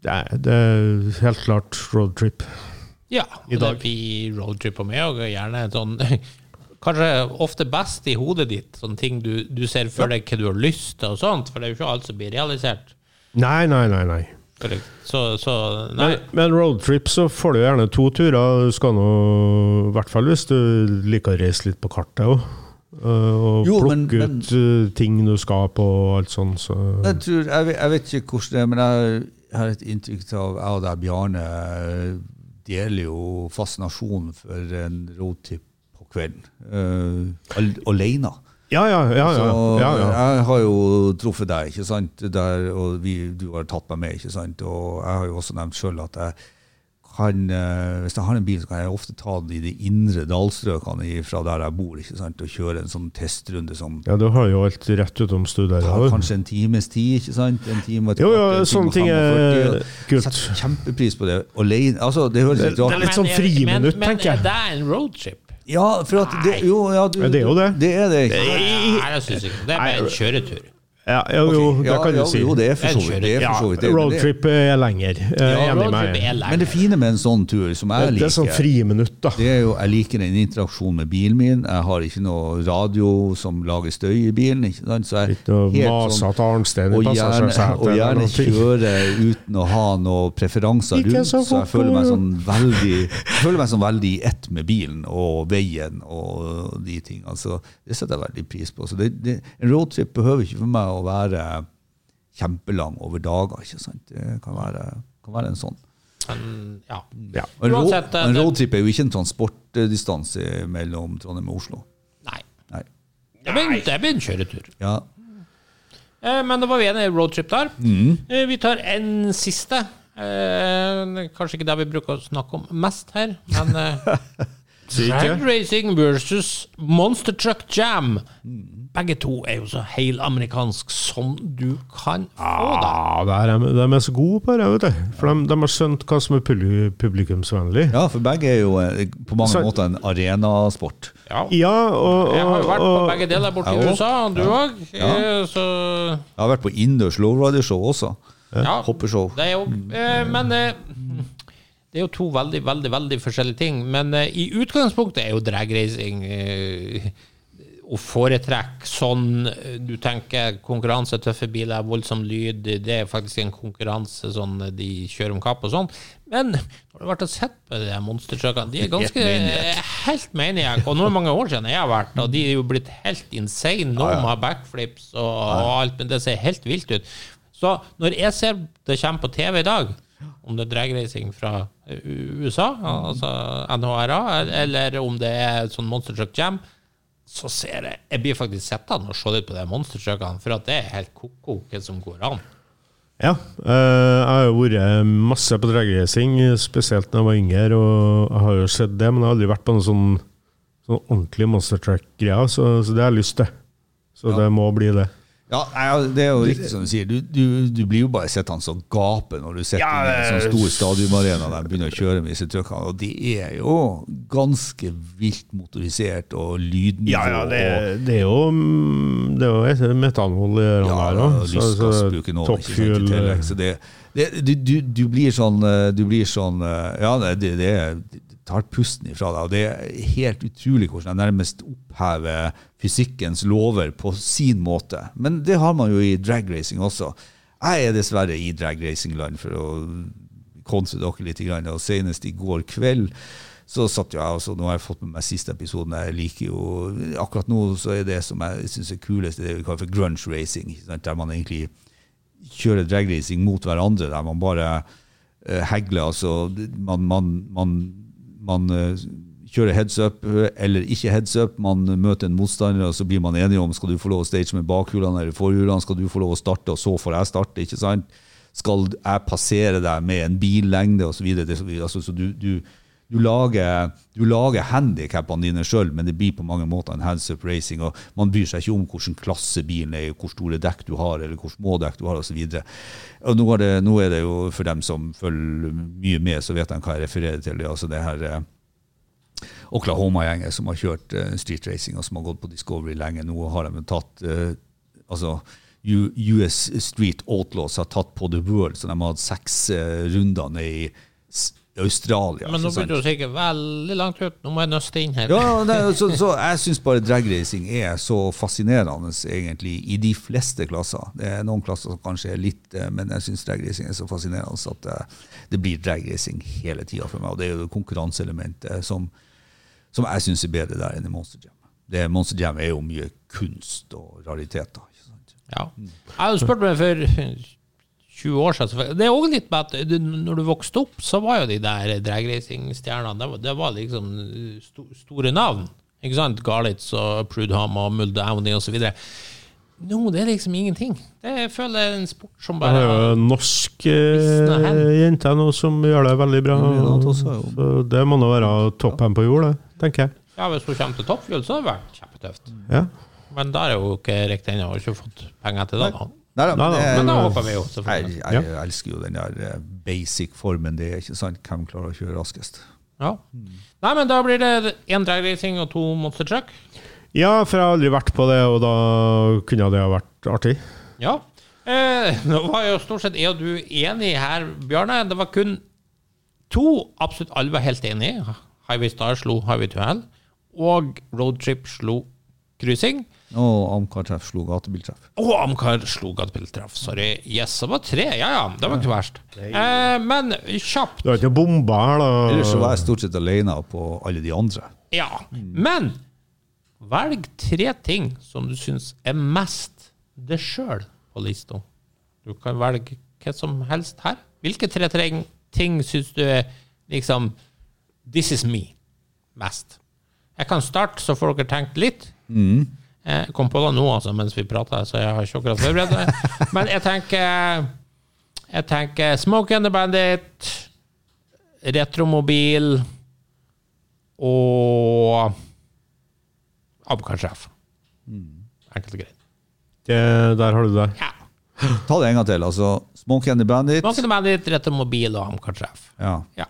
ja, det er helt klart roadtrip. Ja, I og dag. det blir roadtrip på meg, og gjerne sånn (laughs) Kanskje ofte best i hodet ditt, sånne ting du, du ser for deg hva du har lyst til og sånt, for det er jo ikke alt som blir realisert. Nei, nei, nei. nei. Så, så nei. Men, men roadtrip så får du gjerne to turer. Du skal nå, i hvert fall hvis du liker å reise litt på kartet òg. Og Jo, plukke men- men- ut eh, ting du skal på og alt sånt. Så. Jeg, tror, jeg, vet, jeg vet ikke hvordan det er, men jeg har et inntrykk av jeg og deg, Bjarne, eh, deler jo fascinasjonen for en roadtrip på kvelden. Uh, alene. Ja, ja, ja. ja, ja, ja. Jeg har jo truffet deg, ikke sant? Der, og vi, du har tatt meg med. ikke sant? Og jeg har jo også nevnt sjøl at jeg kan, eh, hvis jeg har en bil, så kan jeg ofte ta den i de indre dalstrøkene fra der jeg bor, ikke sant? og kjøre en sånn testrunde som ja, du har jo alt rett utom studiet. tar Ja. kanskje en times tid. ikke sant? En time og Jo, time sånne ting er kult. Setter kjempepris på det. Alene, altså, det høres litt Det er rart ut. litt sånn friminutt, tenker jeg. Men er en roadtrip? Ja, for at det, jo, ja, du, det er jo det. Det er det. Nei, jeg syns ikke det. Det er bare en kjøretur. Ja, jo, jo, det ja, kan du ja, si. Jo, det er for så vidt. Det Ja, roadtrip er lenger. Er Ja, enig med er Men det fine med en sånn tur, som jeg Det er sånn friminutt, da. Det er jo, Jeg liker den interaksjonen med bilen min. Jeg har ikke noe radio som lager støy i bilen. ikke sant? Så jeg Ikke noe helt sånn, Arnstein i og gjerne, passasjersetet. og gjerne kjøre uten å ha noen preferanser rundt. så Så jeg føler meg sånn veldig jeg føler meg sånn veldig i ett med bilen og veien og de tingene. Så det setter jeg veldig pris på. Så det, det, En roadtrip behøver ikke for meg å være kjempelang over dager. ikke sant? Det kan være, kan være en sånn. Men, ja. Ja. En, Uansett, eh, en roadtrip er jo ikke en transportdistanse mellom Trondheim og Oslo. Nei. Nei. Det blir, det blir en kjøretur. Ja. Eh, Men da var vi enige i roadtrip der. Mm. Eh, Vi tar en siste. Eh, Kanskje ikke det vi bruker å snakke om mest her, men (laughs) Drag. Racing versus Monster Truck Jam. Begge to er jo så helamerikansk som du kan få, da. Ja, er, de er så gode på det, vet du. For de, de har skjønt hva som er publikumsvennlig. ja, for begge er jo eh, på mange Så- måter en arenasport. Ja. Ja, og, Jeg har jo vært på begge deler borte i USA, USA, du òg. Så Jeg har vært på innendørs lowrider-show også. ja, Hoppeshow. det er jo eh, Men eh, det er jo to veldig, veldig veldig forskjellige ting. Men eh, i utgangspunktet er jo dragracing eh, å foretrekke sånn eh, Du tenker konkurranse, tøffe biler, voldsom lyd. Det er faktisk en konkurranse sånn eh, de kjører om kapp og sånn. Men når du har vært og sett på de monstertruckene, de er (laughs) ganske helt maniac. Og nå er det mange år siden jeg har vært, og de er jo blitt helt insane. Noen har backflips og, og alt, men det ser helt vilt ut. Så når jeg ser det kommer på TV i dag, om det er dragracing fra eh, USA, altså NHRA, eller om det er sånn Monster Truck Jam, så ser jeg Jeg blir faktisk sittende og se litt på de monstertruckene, for at det er helt ko-ko hva som går an. ja, eh, jeg har jo vært masse på dragracing, spesielt da jeg var yngre, og jeg har jo sett det, men jeg har aldri vært på noen sånn, sånn ordentlig monster truck-greier, så, så det har jeg lyst til. Så det må bli det. Ja, Det er jo riktig som du sier. Du, du, du blir jo bare sittende og gape når du sitter Ja, i en sånn stor stadionarena der de begynner å kjøre med disse truckene. Og de er jo ganske vilt motorisert og lydnivå. Ja, ja, det, det er jo mm, Det er jo et metanol i ørene ja, her òg. tillegg. Så det, det, du, blir sånn eh, Du blir sånn eh, Ja, det, det, det tar pusten ifra deg. Og det er helt utrolig hvordan jeg nærmest opphever fysikkens lover på sin måte. Men det har man jo i dragracing også. Jeg er dessverre i dragracingland for å kontre dere litt. Og Senest i går kveld så satt jo jeg også, Nå har jeg fått med meg siste episoden. Jeg liker jo, Akkurat nå så er det som jeg syns er kulest, det vi kaller for grunge racing. Der man egentlig kjører dragracing mot hverandre. Der man bare eh, hegler. altså Man, man, man, man eh, kjører heads up eh, eller ikke heads up. Man møter en motstander, og så blir man enige om skal du få lov å stage med bakhjulene eller forhjulene. Skal du få lov å starte, og så får jeg starte. ikke sant? Skal jeg passere deg med en billengde osv.? Altså, så du, du, du lager, du lager handikappene dine sjøl, men det blir på mange måter en hands up racing. og Man bryr seg ikke om hvilken klasse bilen er, hvor store dekk du har, eller hvor små dekk du har osv. Nå, er det- nå er det jo for dem som følger mye med, så vet de hva jeg refererer til. Det altså det her eh, Oklahoma-gjengen som har kjørt eh, street racing, og som har gått på Discovery lenge. Nå har de tatt eh, altså US Street Outlaws har tatt på The World, så de har hatt seks eh, runder ned i Australia. Men nå begynner du sikkert veldig langt ut. Nå må jeg nøste inn her. Ja, det, så, så jeg syns bare dragracing er så fascinerende egentlig i de fleste klasser. Det er noen klasser som kanskje er litt eh, Men jeg syns dragracing er så fascinerende at det, det blir dragracing hele tida for meg. Og det er jo konkurranseelementet som, som jeg syns er bedre der enn i Monster Jam. Det Monster Jam er jo mye kunst og rariteter. Ja. Jeg har spurt meg for 20 år siden. så Det er òg litt med at du- når du vokste opp, så var jo de der dragracingstjernene det, var- det var liksom sto, store navn. Ikke sant? Garlitz og Prudham og Mulder Downey osv. Nå, det er liksom ingenting. Det jeg føler jeg er en sport som bare bare er jo norsk eh, jente nå som gjør det veldig bra. Det Så det må nå være toppen på jord, det, tenker jeg. Ja, Hvis hun kommer til toppfjell, så har det vært kjempetøft. Ja. Men da er hun ikke riktig ennå. Har ikke fått penger til det. da. Nei, da, Nei, men det- Men da håper vi jo, Jeg, selvfølgelig. jeg elsker jo den der eh, basic-formen. Det er ikke sant hvem klarer å kjøre raskest. Ja. Nei, men da blir det én dragracing og to monster truck. ja, for jeg har aldri vært på det, og da kunne det ha vært artig. Ja. Eh, nå var jo stort sett jeg og du enig her, Bjarne. Det var kun to absolutt alle var helt enige. Highway Star slo Highway to Hell, og Roadtrip slo Cruising. Og Amcar-treff slo gatebiltreff. Og Amcar slo gatebiltreff, Sorry. Yes, det var tre. Ja ja, det var ikke verst. Eh, men kjapt. Du har ikke bomba her, da? Ellers så var jeg stort sett alene på alle de andre. Ja. Men velg tre ting som du syns er mest det sjøl på lista. Du kan velge hva som helst her. Hvilke tre ting, syns du er liksom This is me mest? Jeg kan starte, så får dere tenkt litt. Jeg kom på det nå altså, mens vi prata, så jeg har ikke akkurat forberedt det. (laughs) Men jeg tenker Jeg tenker Smoke and the Bandit, Retromobil og Abkar-sjef. Enkelt og greit. Det, der har du det. Ja. (gasps) Ta det en gang til. altså Smoke and the Bandit. Smoke and the Bandit, Retromobil og Amcar-sjef. Ja. Ja.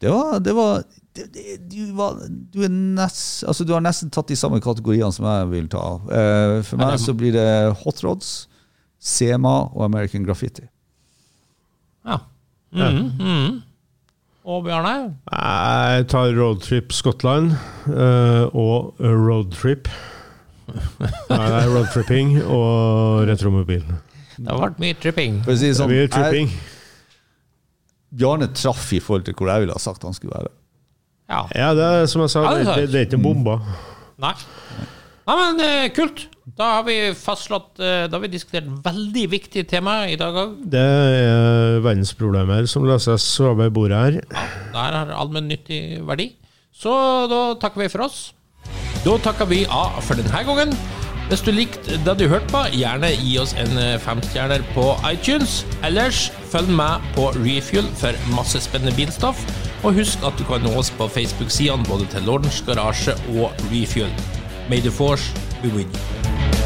Det var, det var, det, det, du, var du, er nest, altså du har nesten tatt de samme kategoriene som jeg vil ta. Uh, for meg så blir det Hot Rods, Sema og American Graffiti. ja. Mhm, mhm. Og Bjarne? Jeg tar Roadtrip Scotland uh, og Roadtrip. (laughs) Nei, roadtripping og retromobil. Det har vært mye tripping. For å si sånn. Bjarne traff i forhold til hvor jeg ville ha sagt han skulle være. Ja. Ja, det er som jeg sa, Ja, det det, det, er ikke bomba. Nei. Nei, men eh, kult. Da har vi fastslått eh, Da har vi diskutert veldig viktige tema i dag òg. Det er verdensproblemer som løses over bordet her. Det her har allmennyttig verdi. Så da takker vi for oss. Da takker vi av for denne gangen. Hvis du likte det du hørte på, gjerne gi oss en eh, femstjerner på iTunes. Ellers følg med på Refuel for masse spennende bilstoff. Og husk at du kan nå oss på Facebook-sidene både til Lordens Garasje og Refuel. May the force be with you.